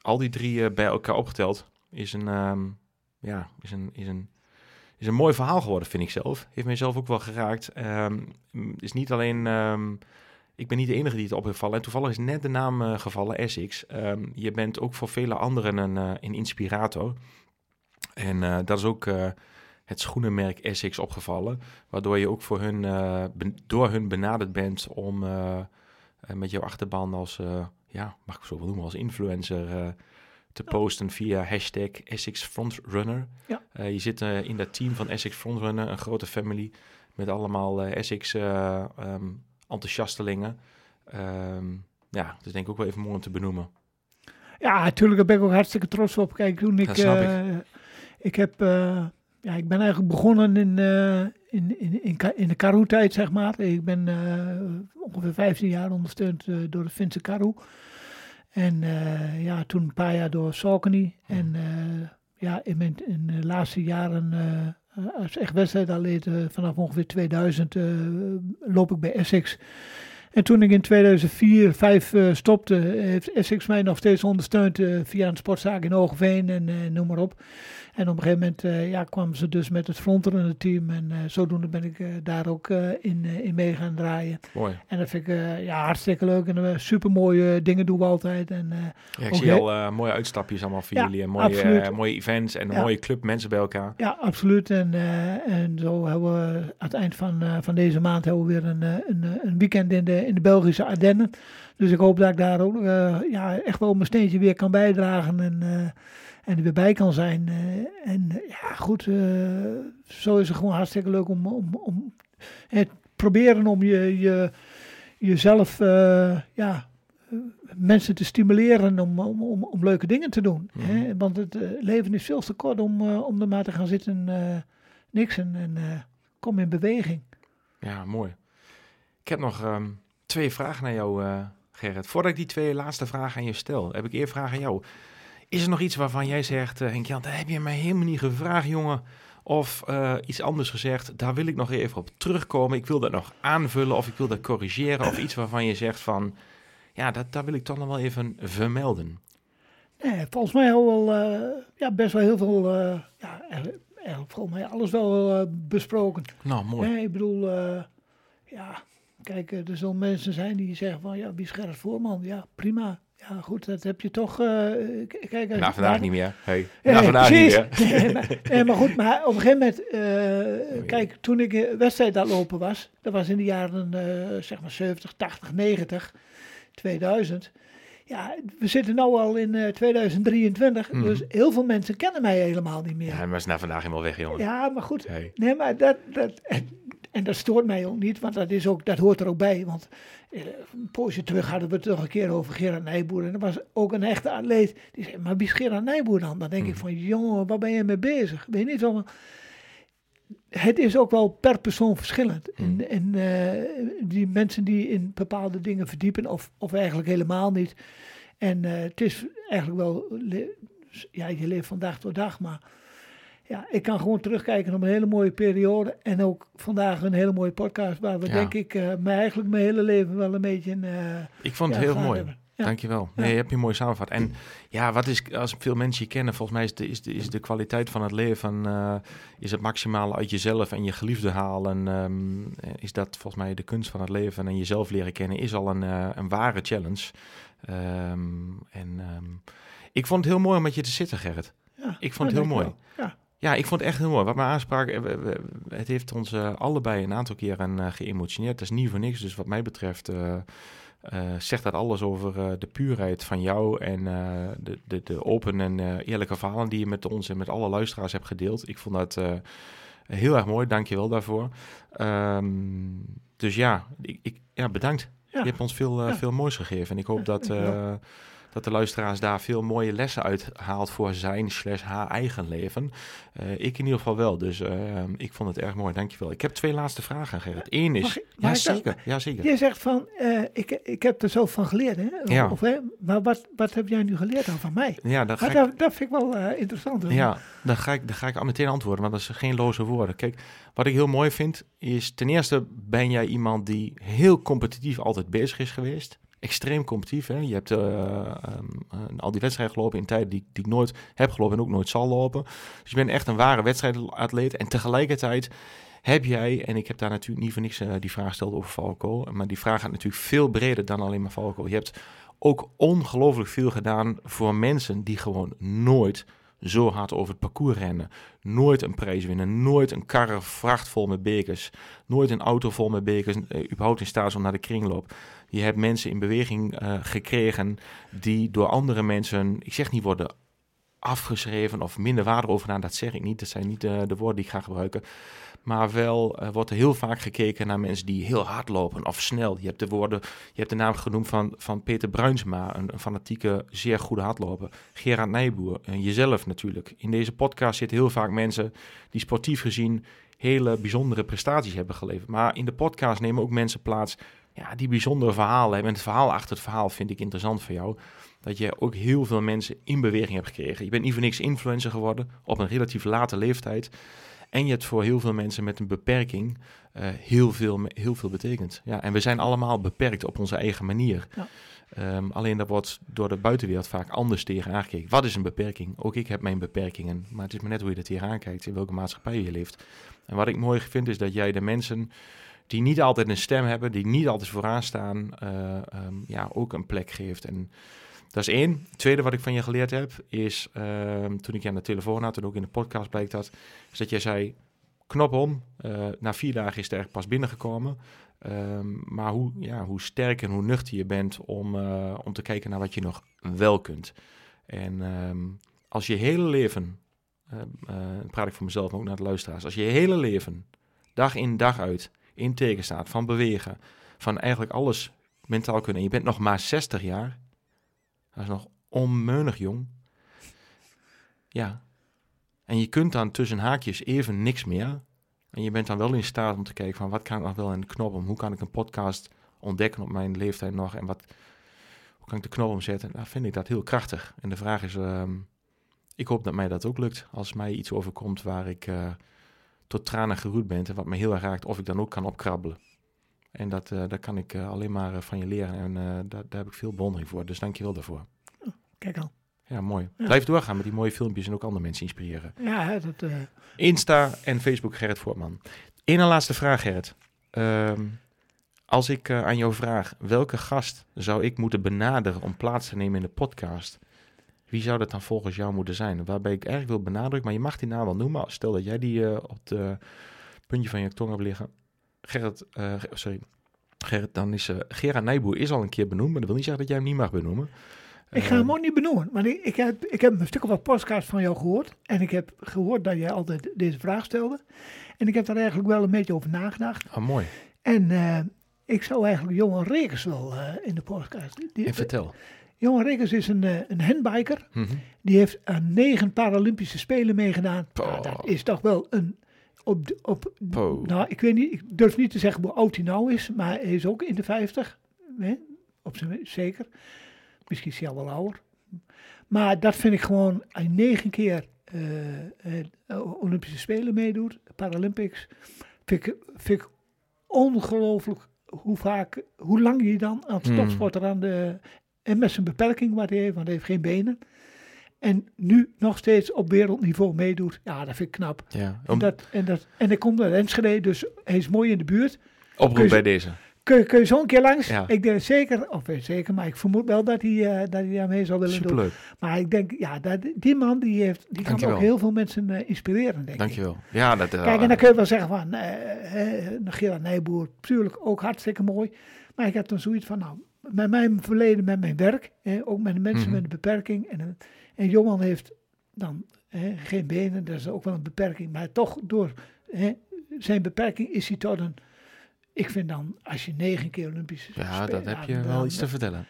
Al die drie bij elkaar opgeteld is een, ja, is een, is een is een mooi verhaal geworden, vind ik zelf. Heeft mijzelf ook wel geraakt. Um, is niet alleen... Ik ben niet de enige die het op heeft vallen. En toevallig is net de naam uh, gevallen, Essex. Je bent ook voor vele anderen een, uh, een inspirator. En dat is ook het schoenenmerk Essex opgevallen. Waardoor je ook voor hun, door hun benaderd bent om met jouw achterban als... ja, mag ik zo wel noemen, als influencer te posten via hashtag Essex Frontrunner. Ja. Uh, je zit uh, in dat team van Essex Frontrunner, een grote family met allemaal uh, Essex um, enthousiastelingen. Um, ja, dus denk ik ook wel even mooi om te benoemen. Ja, natuurlijk, daar ben ik ook hartstikke trots op. Kijk, toen ik, ik. ik. heb, ja, ik ben eigenlijk begonnen in, in, in, in, in de Karoo-tijd, zeg maar. Ik ben ongeveer 15 jaar ondersteund door de Finse Karoo. En uh, ja, toen een paar jaar door Saucony. En uh, ja, in, mijn, in de laatste jaren uh, als echt wedstrijdatleet vanaf ongeveer 2000 loop ik bij Essex. En toen ik in 2004, 5 stopte, heeft Essex mij nog steeds ondersteund via een sportzaak in Oogveen en noem maar op. En op een gegeven moment uh, ja, kwamen ze dus met het fronterende team. En uh, zodoende ben ik uh, daar ook in, in mee gaan draaien. Mooi. En dat vind ik ja, hartstikke leuk. En super mooie dingen doen we altijd. En, ja, ik zie al mooie uitstapjes allemaal voor jullie. En mooie, mooie events en een mooie club mensen bij elkaar. Ja, absoluut. En, en zo hebben we aan het eind van, van deze maand hebben we weer een, een, een weekend in de, in de Belgische Ardennen. Dus ik hoop dat ik daar ook ja, echt wel mijn steentje weer kan bijdragen. En en er weer bij kan zijn. Uh, en uh, ja, goed, uh, zo is het gewoon hartstikke leuk om, om, om het proberen om je, je, jezelf, ja, mensen te stimuleren om, om, om, om leuke dingen te doen. Mm hè? Want het leven is veel te kort om, om er maar te gaan zitten niks en, en kom in beweging. Ja, mooi. Ik heb nog um, twee vragen naar jou, Gerrit. Voordat ik die twee laatste vragen aan je stel, heb ik eerst vragen aan jou. Is er nog iets waarvan jij zegt, uh, Henk Jan, dat heb je mij helemaal niet gevraagd, jongen? Of uh, iets anders gezegd, daar wil ik nog even op terugkomen. Ik wil dat nog aanvullen of ik wil dat corrigeren. Of iets waarvan je zegt van, ja, dat, daar wil ik toch nog wel even vermelden. Nee, volgens mij we wel, uh, ja, best wel heel veel, ja, eigenlijk, eigenlijk volgens mij alles wel besproken. Nou, mooi. Nee, ik bedoel, ja, kijk, er zullen mensen zijn die zeggen van, ja, wie scherpt voorman? Ja, prima. Ja, goed, dat heb je toch. Uh, kijk, Na vandaag niet meer. Hey. Na vandaag niet meer. nee, maar, maar, goed, maar op een gegeven moment. Uh, kijk, toen ik wedstrijd aan lopen was. Dat was in de jaren uh, zeg maar 70, 80, 90, 2000. Ja, we zitten nu al in 2023. Mm. Dus heel veel mensen kennen mij helemaal niet meer. Ja, maar is na vandaag helemaal weg, jongen. Ja, maar goed. Hey. Nee, maar dat. dat en dat stoort mij ook niet, want dat, is ook, dat hoort er ook bij. Want eh, een poosje terug hadden we het toch een keer over Gerard Nijboer. En dat was ook een echte atleet. Die zei, maar wie is Gerard Nijboer dan? Dan denk ik hmm. van, jongen, waar ben je mee bezig? Weet je niet zo het is ook wel per persoon verschillend. Hmm. En, en uh, die mensen die in bepaalde dingen verdiepen, of, of eigenlijk helemaal niet. En uh, het is eigenlijk wel, ja, je leeft van dag tot dag, maar ja, ik kan gewoon terugkijken op een hele mooie periode. En ook vandaag een hele mooie podcast. Waar we denk ik uh, mij eigenlijk mijn hele leven wel een beetje. Uh, ik vond het heel mooi. Hebben. Ja. Dankjewel. Nee, je hebt je mooi samenvat. En ja, wat is, als veel mensen je kennen, volgens mij is de, is de, is de kwaliteit van het leven, uh, is het maximale uit jezelf en je geliefde halen. Um, is dat volgens mij de kunst van het leven en jezelf leren kennen, is al een, uh, een ware challenge. Um, en um, ik vond het heel mooi om met je te zitten, Gerrit. Ja, ik vond het heel mooi. Ja. Ja, ik vond het echt heel mooi. Wat mijn aanspraak, eh, het heeft ons uh, allebei een aantal keren uh, geëmotioneerd. Dat is niet voor niks. Dus wat mij betreft uh, zegt dat alles over de puurheid van jou en de, de, de open en eerlijke verhalen die je met ons en met alle luisteraars hebt gedeeld. Ik vond dat heel erg mooi. Dank je wel daarvoor. Um, dus ja, ik, ik, ja bedankt. Ja. Je hebt ons veel, veel moois gegeven. En ik hoop dat dat de luisteraars daar veel mooie lessen uit haalt voor zijn slash haar eigen leven. Eh, ik in ieder geval wel, dus eh, ik vond het erg mooi, dankjewel. Ik heb twee laatste vragen, Gerrit. Eén is... Mag ik- mag ja, dat- zeker, ja, zeker. Je zegt van, eh, ik, ik heb er zo van geleerd, hè? Ja. Of, hè? Maar wat, wat heb jij nu geleerd dan van mij? Ja, ga ik... dat, dat vind ik wel eh, interessant. hoor. Ja, dan ga, ik, dan ga ik al meteen antwoorden, want dat is geen loze woorden. Kijk, wat ik heel mooi vind, is ten eerste ben jij iemand die heel competitief altijd bezig is geweest. Extreem competitief. Hè? Je hebt eh, ehm, eh, al die wedstrijden gelopen in tijden die, die ik nooit heb gelopen en ook nooit zal lopen. Dus je bent echt een ware wedstrijdatleet. En tegelijkertijd heb jij, en ik heb daar natuurlijk niet voor niks eh, die vraag gesteld over Falco, maar die vraag gaat natuurlijk veel breder dan alleen maar Falco. Je hebt ook ongelooflijk veel gedaan voor mensen die gewoon nooit zo hard over het parcours rennen. Nooit een prijs winnen. Nooit een karre vracht vol met bekers. Nooit een auto vol met bekers. eh, überhaupt in staat om naar de kringloop. Je hebt mensen in beweging eh, gekregen die door andere mensen, ik zeg niet worden afgeschreven of minder waarde over. Dat zeg ik niet. Dat zijn niet eh, de woorden die ik ga gebruiken. Maar wel eh, wordt er heel vaak gekeken naar mensen die heel hard lopen of snel. Je hebt de woorden, je hebt de naam genoemd van, van Peter Bruinsma, een, fanatieke, zeer goede hardloper. Gerard Nijboer en jezelf natuurlijk. In deze podcast zitten heel vaak mensen die sportief gezien hele bijzondere prestaties hebben geleverd. Maar in de podcast nemen ook mensen plaats ja, die bijzondere verhalen hebben. En het verhaal achter het verhaal vind ik interessant voor jou. Dat je ook heel veel mensen in beweging hebt gekregen. Je bent niet voor niks influencer geworden op een relatief late leeftijd. En je hebt voor heel veel mensen met een beperking eh, heel, veel, heel veel betekend. Ja, en we zijn allemaal beperkt op onze eigen manier. Ja. Ehm, alleen dat wordt door de buitenwereld vaak anders tegen aangekeken. Wat is een beperking? Ook ik heb mijn beperkingen. Maar het is maar net hoe je dat tegenaan kijkt, in welke maatschappij je leeft. En wat ik mooi vind is dat jij de mensen die niet altijd een stem hebben, die niet altijd vooraan staan, eh, ehm, ja, ook een plek geeft. En dat is één. Het tweede wat ik van je geleerd heb, is ehm, toen ik je aan de telefoon had en ook in de podcast blijkt dat, is dat jij zei, knop om. Eh, na vier dagen is het eigenlijk pas binnengekomen. Ehm, maar hoe, ja, hoe sterk en hoe nuchter je bent om, eh, om te kijken naar wat je nog wel kunt. En ehm, als je hele leven, dan praat ik voor mezelf, maar ook naar de luisteraars, als je hele leven, dag in dag uit, in teken staat van bewegen, van eigenlijk alles mentaal kunnen, en je bent nog maar 60 jaar, dat is nog onmeunig jong. Ja. En je kunt dan tussen haakjes even niks meer. En je bent dan wel in staat om te kijken van wat kan ik nog wel in de knop om? Hoe kan ik een podcast ontdekken op mijn leeftijd nog? En wat, hoe kan ik de knop omzetten? Nou, vind ik dat heel krachtig. En de vraag is, ehm, ik hoop dat mij dat ook lukt. Als mij iets overkomt waar ik eh, tot tranen geroerd ben en wat me heel erg raakt, of ik dan ook kan opkrabbelen. En dat, eh dat kan ik eh, alleen maar eh, van je leren. En daar, daar heb ik veel bewondering voor. Dus dank je wel daarvoor. Kijk al. Ja, mooi. Ja. Blijf doorgaan met die mooie filmpjes en ook andere mensen inspireren. Ja, hè, dat, Insta en Facebook Gerrit Voortman. Eén en laatste vraag, Gerrit. Ehm, als ik aan jou vraag, welke gast zou ik moeten benaderen om plaats te nemen in de podcast? Wie zou dat dan volgens jou moeten zijn? Waarbij ik eigenlijk wil benadrukken, maar je mag die naam wel noemen. Stel dat jij die op het puntje van je tong hebt liggen. Gerrit, eh, sorry. Gerrit, dan is Gerard Nijboer is al een keer benoemd, maar dat wil niet zeggen dat jij hem niet mag benoemen. ik ga hem Ehm, ook niet benoemen. Maar ik, ik, heb, ik heb een stuk of wat podcasts van jou gehoord. En ik heb gehoord dat jij altijd deze vraag stelde. En ik heb daar eigenlijk wel een beetje over nagedacht. ah, mooi. En eh, ik zou eigenlijk Johan Rekers wel in de podcast. Die, En vertel. Johan Rekers is een, een handbiker. Mhm. Die heeft aan negen Paralympische Spelen meegedaan. Nou, dat is toch wel een. Op, de- op, Poh. nou, ik weet niet, ik durf niet te zeggen hoe oud hij nou is, maar hij is ook in de 50. Hè? Op zijn zeker. Misschien is hij al wel ouder. Maar dat vind ik gewoon, hij negen keer eh, eh, Olympische Spelen meedoet, Paralympics, vind ik, vind ik ongelooflijk hoe vaak, hoe lang hij dan aan het Hmm. topsporter aan de, en met zijn beperking wat hij heeft, want hij heeft geen benen. En nu nog steeds op wereldniveau meedoet. Ja, dat vind ik knap. Ja, En, dat, en, dat, en hij komt uit Enschede, dus hij is mooi in de buurt. oproep bij deze. Kun, je- kun je zo een keer langs? Ja. Ik denk zeker, of weet zeker, maar ik vermoed wel dat hij, eh, dat hij daarmee zou willen doen. Superleuk. Maar ik denk, ja, dat, die man die heeft, die kan Dankjewel. ook heel veel mensen eh, inspireren, denk ik. Dankjewel. Ja, dat, eh, Kijk, en dan kun je wel zeggen van, eh eh, Gerard Nijboer, natuurlijk ook hartstikke mooi. Maar ik heb dan zoiets van, nou, met mijn verleden, met mijn werk, eh, ook met de mensen Mhm. met een beperking. En, eh, en Johan heeft dan eh, geen benen, dat is ook wel een beperking. Maar toch, door eh, zijn beperking is hij tot een, ik vind dan, als je negen keer Olympische ja, Spelen- dat heb je dan- wel iets te vertellen.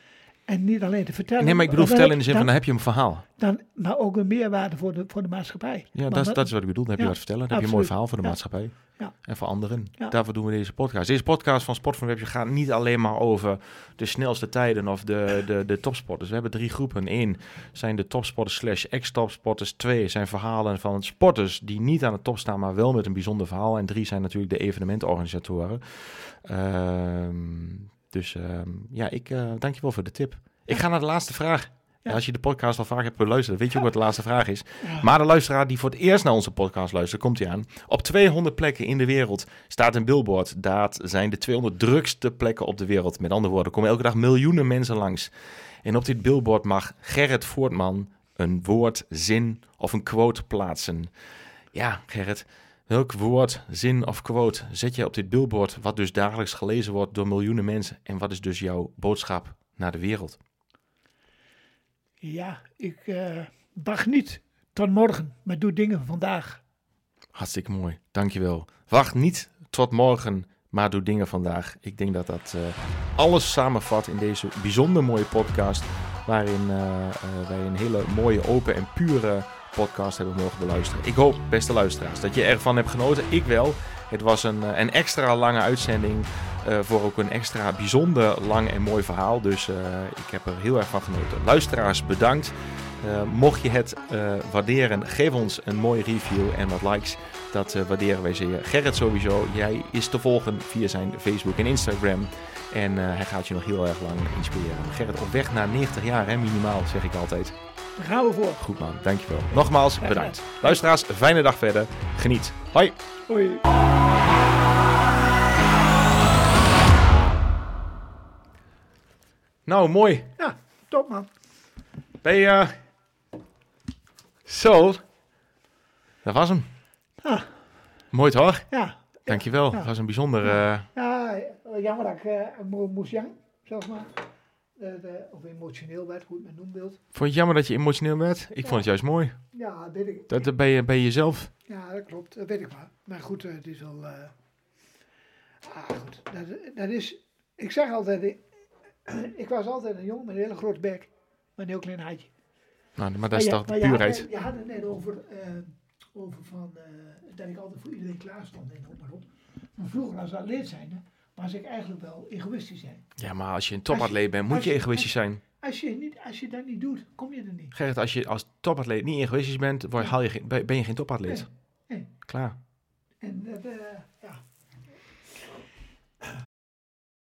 En niet alleen te vertellen. Nee, maar ik bedoel vertellen in de zin van, dan, heb je een verhaal. dan, maar ook een meerwaarde voor de, voor de maatschappij. Ja, dat, is- dat- is wat ik bedoel. Dan heb je wat te vertellen. Dan heb je een mooi verhaal voor de Ja. maatschappij. Ja. En voor anderen. Daarvoor doen we deze podcast. Deze podcast van Sport van Webje gaat niet alleen maar over de snelste tijden of de, de, de topsporters. We hebben drie groepen. Eén zijn de topsporters slash ex-topsporters. Twee zijn verhalen van sporters die niet aan de top staan, maar wel met een bijzonder verhaal. En drie zijn natuurlijk de evenementorganisatoren. Ehm, dus ehm, ja, ik eh dank je wel voor de tip. Ik ga naar de laatste vraag. Ja. Als je de podcast al vaak hebt beluisterd, weet je ook wat de laatste vraag is. Maar de luisteraar die voor het eerst naar onze podcast luistert, komt hij aan. Op 200 plekken in de wereld staat een billboard. Dat zijn de 200 drukste plekken op de wereld. Met andere woorden, komen elke dag miljoenen mensen langs. En op dit billboard mag Gerrit Voortman een woord, zin of een quote plaatsen. Ja, Gerrit, welk woord, zin of quote zet je op dit billboard, wat dus dagelijks gelezen wordt door miljoenen mensen? En wat is dus jouw boodschap naar de wereld? Ja, ik eh, wacht niet tot morgen, maar doe dingen vandaag. Hartstikke mooi, dankjewel. Wacht niet tot morgen, maar doe dingen vandaag. Ik denk dat dat eh, alles samenvat in deze bijzonder mooie podcast. Waarin eh, wij een hele mooie, open en pure podcast hebben mogen beluisteren. Ik hoop, beste luisteraars, dat je ervan hebt genoten. Ik wel. Het was een, eh, een extra lange uitzending eh, voor ook een extra bijzonder lang en mooi verhaal. Dus eh, ik heb er heel erg van genoten. Luisteraars, bedankt. Mocht je het waarderen, geef ons een mooie review en wat likes. Dat waarderen wij zeer. Gerrit sowieso. Jij is te volgen via zijn Facebook en Instagram. En eh, hij gaat je nog heel erg lang inspireren. Gerrit, op weg naar 90 jaar, hè, minimaal, zeg ik altijd. Daar gaan we voor. Goed man, dankjewel. Nogmaals, bedankt. Luisteraars, fijne dag verder. Geniet. Hoi. Hoi. Nou, mooi. Ja, top man. Ben je... eh, Zo. Dat was hem. Ah, Mooi toch? ja, Dankjewel. Ja. Dat was een bijzonder... eh, ja, jammer dat ik eh, mo- moest janken, zeg maar. Eh, de- of emotioneel werd, hoe je het noemen wilt. vond je het jammer dat je emotioneel werd? Ik vond het juist mooi. Ja, weet ik. Dat, dat ben, je, ben je jezelf. Ja, dat klopt. Dat weet ik maar. Maar goed, eh, het is wel... eh, ah, goed. Dat, dat is... Ik zeg altijd... Ik, ik was altijd een jongen met een hele grote bek. Maar een heel klein hartje. Nou, maar dat is toch je- de je puurheid. net- Je had het net over, eh, over van, eh, dat ik altijd voor iedereen klaar stond en noem maar op. Maar vroeger als atleet zijnde was ik eigenlijk wel egoïstisch zijn. Ja, maar als je een topatleet bent, moet je je- egoïstisch zijn. Als je, niet, als je dat niet doet, kom je er niet. Gerrit, als je als topatleet niet egoïstisch bent, word, haal je ben je geen topatleet. Nee, nee. Klaar. En dat, eh, ja,